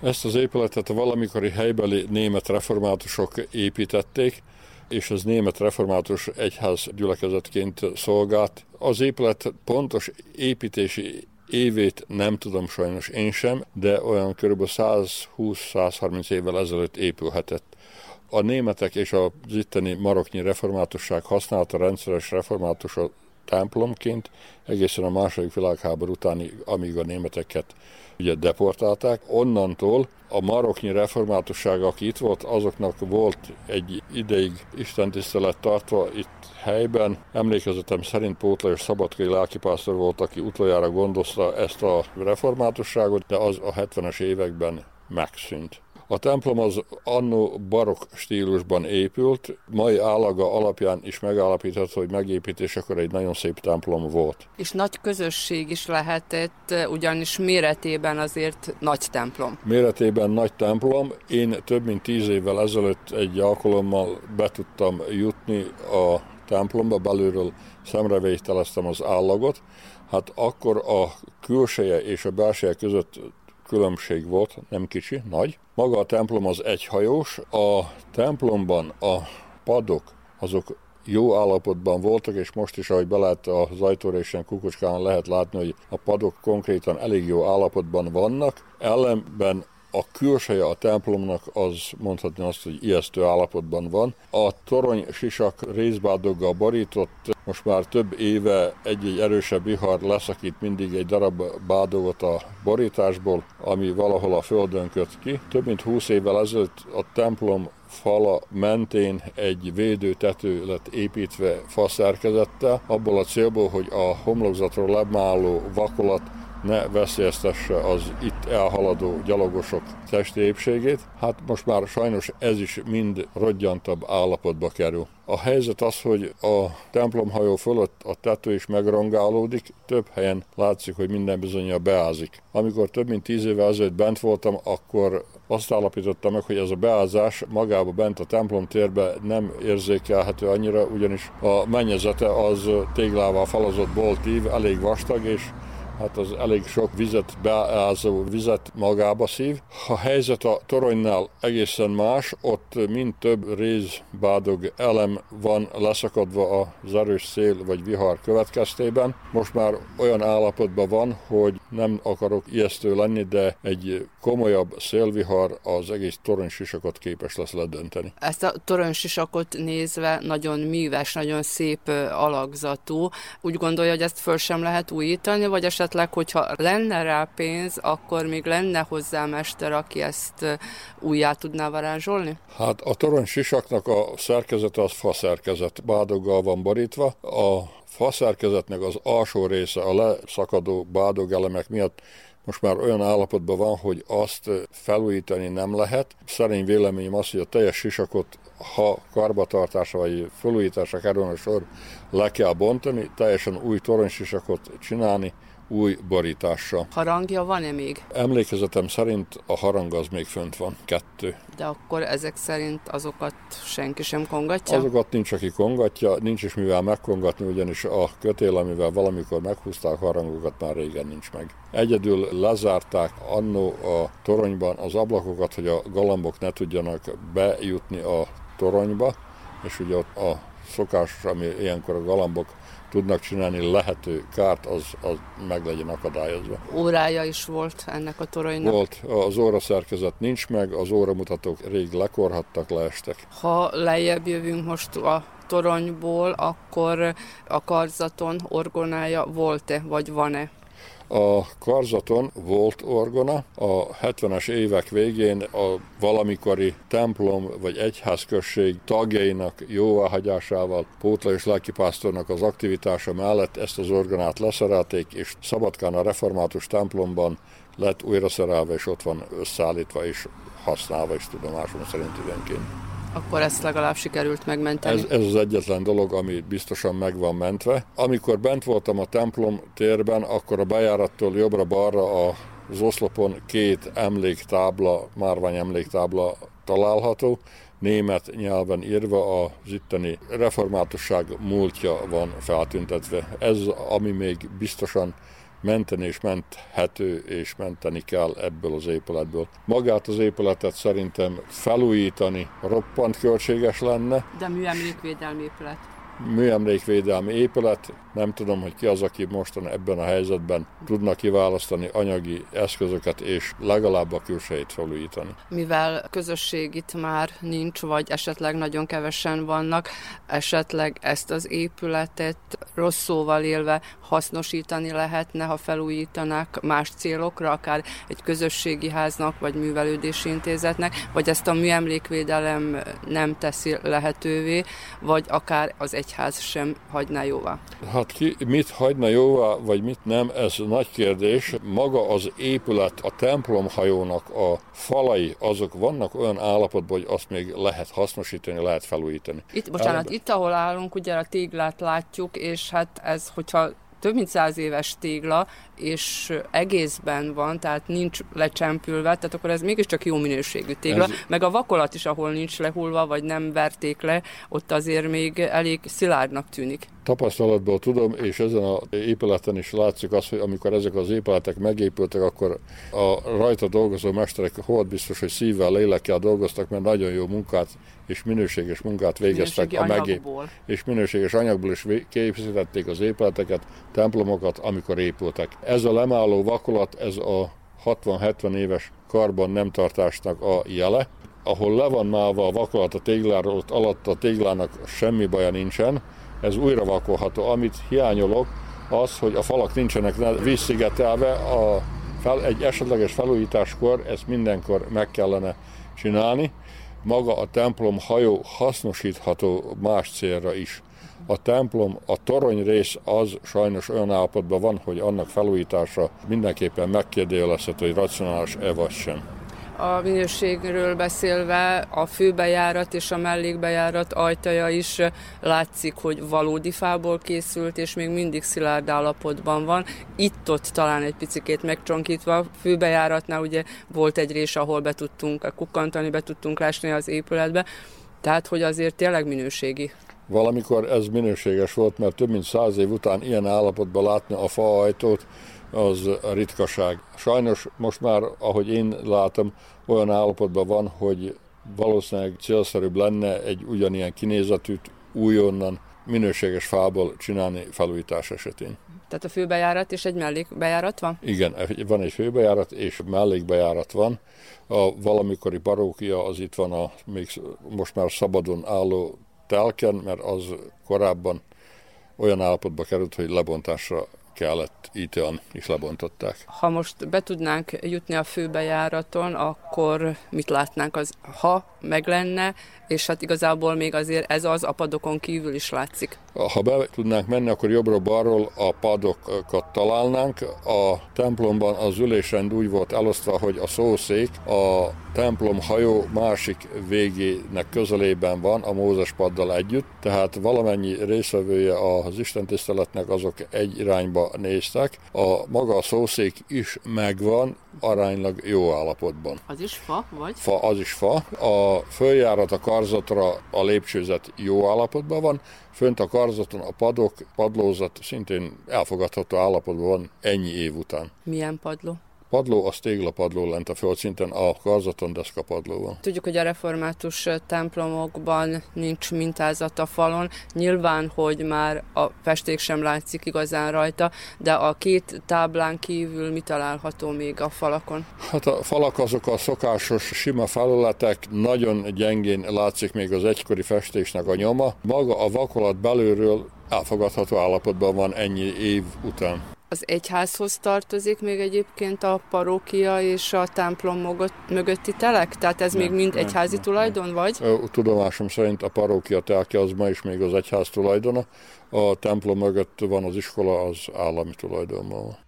Ezt az épületet valamikori helybeli német reformátusok építették, és az német református egyház gyülekezetként szolgált. Az épület pontos építési évét nem tudom sajnos én sem, de olyan kb. 120-130 évvel ezelőtt épülhetett. A németek és az itteni maroknyi reformátusság használta rendszeres református templomként egészen a második világháború utáni, amíg a németeket ugye deportálták. Onnantól a maroknyi reformátusság, aki itt volt, azoknak volt egy ideig istentisztelet tartva itt helyben. Emlékezetem szerint Pótlajos Szabadkai lelkipásztor volt, aki utoljára gondozta ezt a reformátusságot, de az a 70-es években megszűnt. A templom az annó barok stílusban épült, mai állaga alapján is megállapítható, hogy megépítésekor egy nagyon szép templom volt. És nagy közösség is lehetett, ugyanis méretében azért nagy templom. Méretében nagy templom. Én több mint tíz évvel ezelőtt egy alkalommal be tudtam jutni a templomba, belülről szemrevételeztem az állagot, hát akkor a külseje és a belseje között különbség volt, nem kicsi, nagy. Maga a templom az egyhajós, a templomban a padok azok jó állapotban voltak, és most is, ahogy belát az ajtórésen kukucskán lehet látni, hogy a padok konkrétan elég jó állapotban vannak. Ellenben a külseje a templomnak az mondhatni azt, hogy ijesztő állapotban van. A torony sisak részbádoggal borított, most már több éve egy-egy erősebb vihar leszakít mindig egy darab bádogot a borításból, ami valahol a földön köt ki. Több mint húsz évvel ezelőtt a templom fala mentén egy védőtető lett építve faszerkezettel, abból a célból, hogy a homlokzatról lemáló vakolat ne veszélyeztesse az itt elhaladó gyalogosok testi épségét. Hát most már sajnos ez is mind rodgyantabb állapotba kerül. A helyzet az, hogy a templomhajó fölött a tető is megrongálódik, több helyen látszik, hogy minden bizonyja beázik. Amikor több mint tíz éve ezelőtt bent voltam, akkor azt állapítottam meg, hogy ez a beázás magába bent a templom térbe nem érzékelhető annyira, ugyanis a mennyezete az téglával falazott boltív, elég vastag, és hát az elég sok vizet, beázó vizet magába szív. A helyzet a toronynál egészen más, ott mind több rézbádog elem van leszakadva az erős szél vagy vihar következtében. Most már olyan állapotban van, hogy nem akarok ijesztő lenni, de egy komolyabb szélvihar az egész toronysisakot képes lesz ledönteni. Ezt a toronysisakot nézve nagyon műves, nagyon szép alakzatú. Úgy gondolja, hogy ezt föl sem lehet újítani, vagy esetleg esetleg, hogyha lenne rá pénz, akkor még lenne hozzá mester, aki ezt újjá tudná varázsolni? Hát a torony sisaknak a szerkezete az faszerkezet, bádoggal van borítva. A faszerkezetnek az alsó része a leszakadó bádogelemek miatt most már olyan állapotban van, hogy azt felújítani nem lehet. Szerény véleményem az, hogy a teljes sisakot, ha karbatartása vagy felújításra kerülne sor, le kell bontani, teljesen új toronysisakot csinálni, új borítással. Harangja van-e még? Emlékezetem szerint a harang az még fönt van, kettő. De akkor ezek szerint azokat senki sem kongatja? Azokat nincs, aki kongatja, nincs is mivel megkongatni, ugyanis a kötél, amivel valamikor meghúzták harangokat, már régen nincs meg. Egyedül lezárták annó a toronyban az ablakokat, hogy a galambok ne tudjanak bejutni a toronyba, és ugye ott a szokás, ami ilyenkor a galambok tudnak csinálni lehető kárt, az, az meg legyen akadályozva. Órája is volt ennek a toronynak? Volt. Az óra szerkezet nincs meg, az óramutatók rég lekorhattak, leestek. Ha lejjebb jövünk most a toronyból, akkor a karzaton orgonája volt-e, vagy van-e? A karzaton volt orgona, a 70-es évek végén a valamikori templom vagy egyházközség tagjainak jóváhagyásával Pótla és lelkipásztornak az aktivitása mellett ezt az orgonát leszerelték, és Szabadkán a református templomban lett újra szerelve, és ott van összeállítva és használva is tudomásom szerint időnként. Akkor ezt legalább sikerült megmenteni. Ez, ez az egyetlen dolog, ami biztosan meg van mentve. Amikor bent voltam a templom térben, akkor a bejárattól jobbra-balra az oszlopon két emléktábla, márvány emléktábla található, német nyelven írva az itteni reformátusság múltja van feltüntetve. Ez, ami még biztosan menteni és menthető és menteni kell ebből az épületből. Magát az épületet szerintem felújítani roppant költséges lenne. De műemlékvédelmi épület műemlékvédelmi épület. Nem tudom, hogy ki az, aki mostan ebben a helyzetben tudna kiválasztani anyagi eszközöket és legalább a külsejét felújítani. Mivel közösség itt már nincs, vagy esetleg nagyon kevesen vannak, esetleg ezt az épületet rossz szóval élve hasznosítani lehetne, ha felújítanák más célokra, akár egy közösségi háznak, vagy művelődési intézetnek, vagy ezt a műemlékvédelem nem teszi lehetővé, vagy akár az egy egyház sem hagyná jóvá? Hát ki mit hagyna jóvá, vagy mit nem, ez nagy kérdés. Maga az épület, a templomhajónak a falai, azok vannak olyan állapotban, hogy azt még lehet hasznosítani, lehet felújítani. Itt, bocsánat, Elbe... itt ahol állunk, ugye a téglát látjuk, és hát ez, hogyha több mint száz éves tégla, és egészben van, tehát nincs lecsempülve, tehát akkor ez mégiscsak jó minőségű tégla. Ez... Meg a vakolat is, ahol nincs lehullva, vagy nem verték le, ott azért még elég szilárdnak tűnik. Tapasztalatból tudom, és ezen az épületen is látszik az, hogy amikor ezek az épületek megépültek, akkor a rajta dolgozó mesterek volt biztos, hogy szívvel, lélekkel dolgoztak, mert nagyon jó munkát és minőséges munkát végeztek a megép, és minőséges anyagból is készítették az épületeket, templomokat, amikor épültek. Ez a lemálló vakolat, ez a 60-70 éves karban nem tartásnak a jele, ahol le van málva a vakolat a tégláról, ott alatt a téglának semmi baja nincsen, ez újra vakolható. Amit hiányolok, az, hogy a falak nincsenek vízszigetelve, a fel, egy esetleges felújításkor ezt mindenkor meg kellene csinálni. Maga a templom hajó hasznosítható más célra is. A templom, a torony rész az sajnos olyan állapotban van, hogy annak felújítása mindenképpen megkérdőjelezhető, hogy racionális-e vagy sem. A minőségről beszélve a főbejárat és a mellékbejárat ajtaja is látszik, hogy valódi fából készült, és még mindig szilárd állapotban van. Itt-ott talán egy picikét megcsonkítva. A főbejáratnál ugye volt egy rés, ahol be tudtunk kukkantani, be tudtunk lásni az épületbe. Tehát, hogy azért tényleg minőségi. Valamikor ez minőséges volt, mert több mint száz év után ilyen állapotban látni a faajtót, az a ritkaság. Sajnos most már, ahogy én látom, olyan állapotban van, hogy valószínűleg célszerűbb lenne egy ugyanilyen kinézetűt újonnan minőséges fából csinálni felújítás esetén. Tehát a főbejárat és egy mellékbejárat van? Igen, van egy főbejárat és mellékbejárat van. A valamikori parókia az itt van a még most már szabadon álló telken, mert az korábban olyan állapotba került, hogy lebontásra kellett ítélni, és lebontották. Ha most be tudnánk jutni a főbejáraton, akkor mit látnánk, az ha meg lenne, és hát igazából még azért ez az a padokon kívül is látszik. Ha be tudnánk menni, akkor jobbról-balról a padokat találnánk. A templomban az ülésrend úgy volt elosztva, hogy a szószék a templom hajó másik végének közelében van a Mózes paddal együtt, tehát valamennyi részvevője az istentiszteletnek azok egy irányba néztek. A maga a szószék is megvan, aránylag jó állapotban. Az is fa, vagy? Fa, az is fa. A följárat a karzatra a lépcsőzet jó állapotban van, fönt a karzaton a padok, padlózat szintén elfogadható állapotban van ennyi év után. Milyen padló? Padló, az téglapadló lent a földszinten, a karzaton deszka padló van. Tudjuk, hogy a református templomokban nincs mintázat a falon. Nyilván, hogy már a festék sem látszik igazán rajta, de a két táblán kívül mi található még a falakon? Hát a falak azok a szokásos sima felületek, nagyon gyengén látszik még az egykori festésnek a nyoma. Maga a vakolat belülről elfogadható állapotban van ennyi év után. Az egyházhoz tartozik még egyébként a parókia és a templom mögötti telek? Tehát ez nem, még mind nem, egyházi nem, tulajdon, nem. vagy? Tudomásom szerint a parókia telke az ma is még az egyház tulajdona, a templom mögött van az iskola, az állami tulajdonban.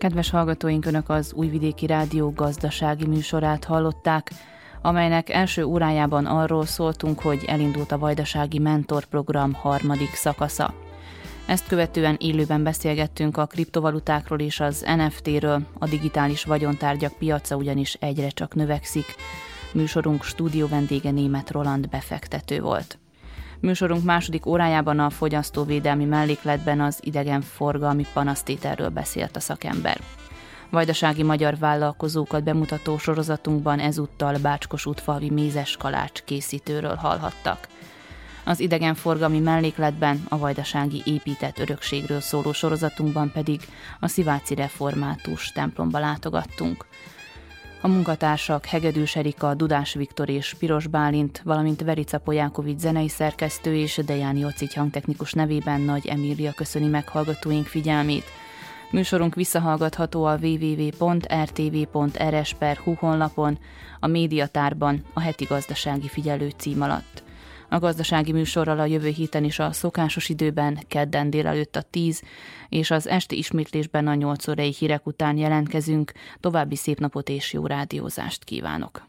Kedves hallgatóink, Önök az Újvidéki Rádió gazdasági műsorát hallották, amelynek első órájában arról szóltunk, hogy elindult a Vajdasági Mentor Program harmadik szakasza. Ezt követően élőben beszélgettünk a kriptovalutákról és az NFT-ről, a digitális vagyontárgyak piaca ugyanis egyre csak növekszik. Műsorunk stúdió vendége német Roland befektető volt. Műsorunk második órájában a fogyasztóvédelmi mellékletben az idegenforgalmi panasztételről beszélt a szakember. Vajdasági magyar vállalkozókat bemutató sorozatunkban ezúttal Bácskos útfalvi mézes kalács készítőről hallhattak. Az idegenforgalmi mellékletben a vajdasági épített örökségről szóló sorozatunkban pedig a Sziváci Református templomba látogattunk. A munkatársak Hegedűs Erika, Dudás Viktor és Piros Bálint, valamint Verica Polyákovics zenei szerkesztő és Deján Jocic hangtechnikus nevében Nagy Emília köszöni meghallgatóink figyelmét. Műsorunk visszahallgatható a www.rtv.rs.hu honlapon, a médiatárban, a heti gazdasági figyelő cím alatt. A gazdasági műsorral a jövő héten is a szokásos időben, kedden délelőtt a 10, és az esti ismétlésben a 8 órai hírek után jelentkezünk. További szép napot és jó rádiózást kívánok!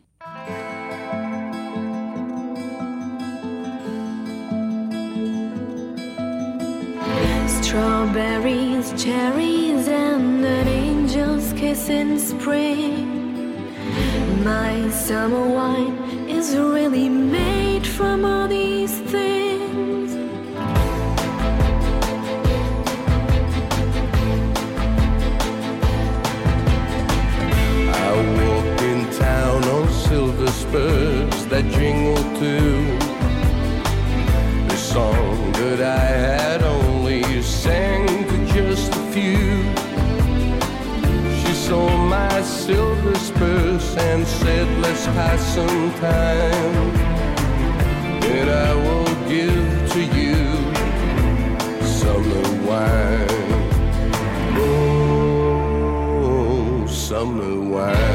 Strawberries, cherries, and an angel's kiss in spring. My summer wine is really made from all these things. Said, Let's pass some time. And I will give to you summer wine. Oh, summer wine.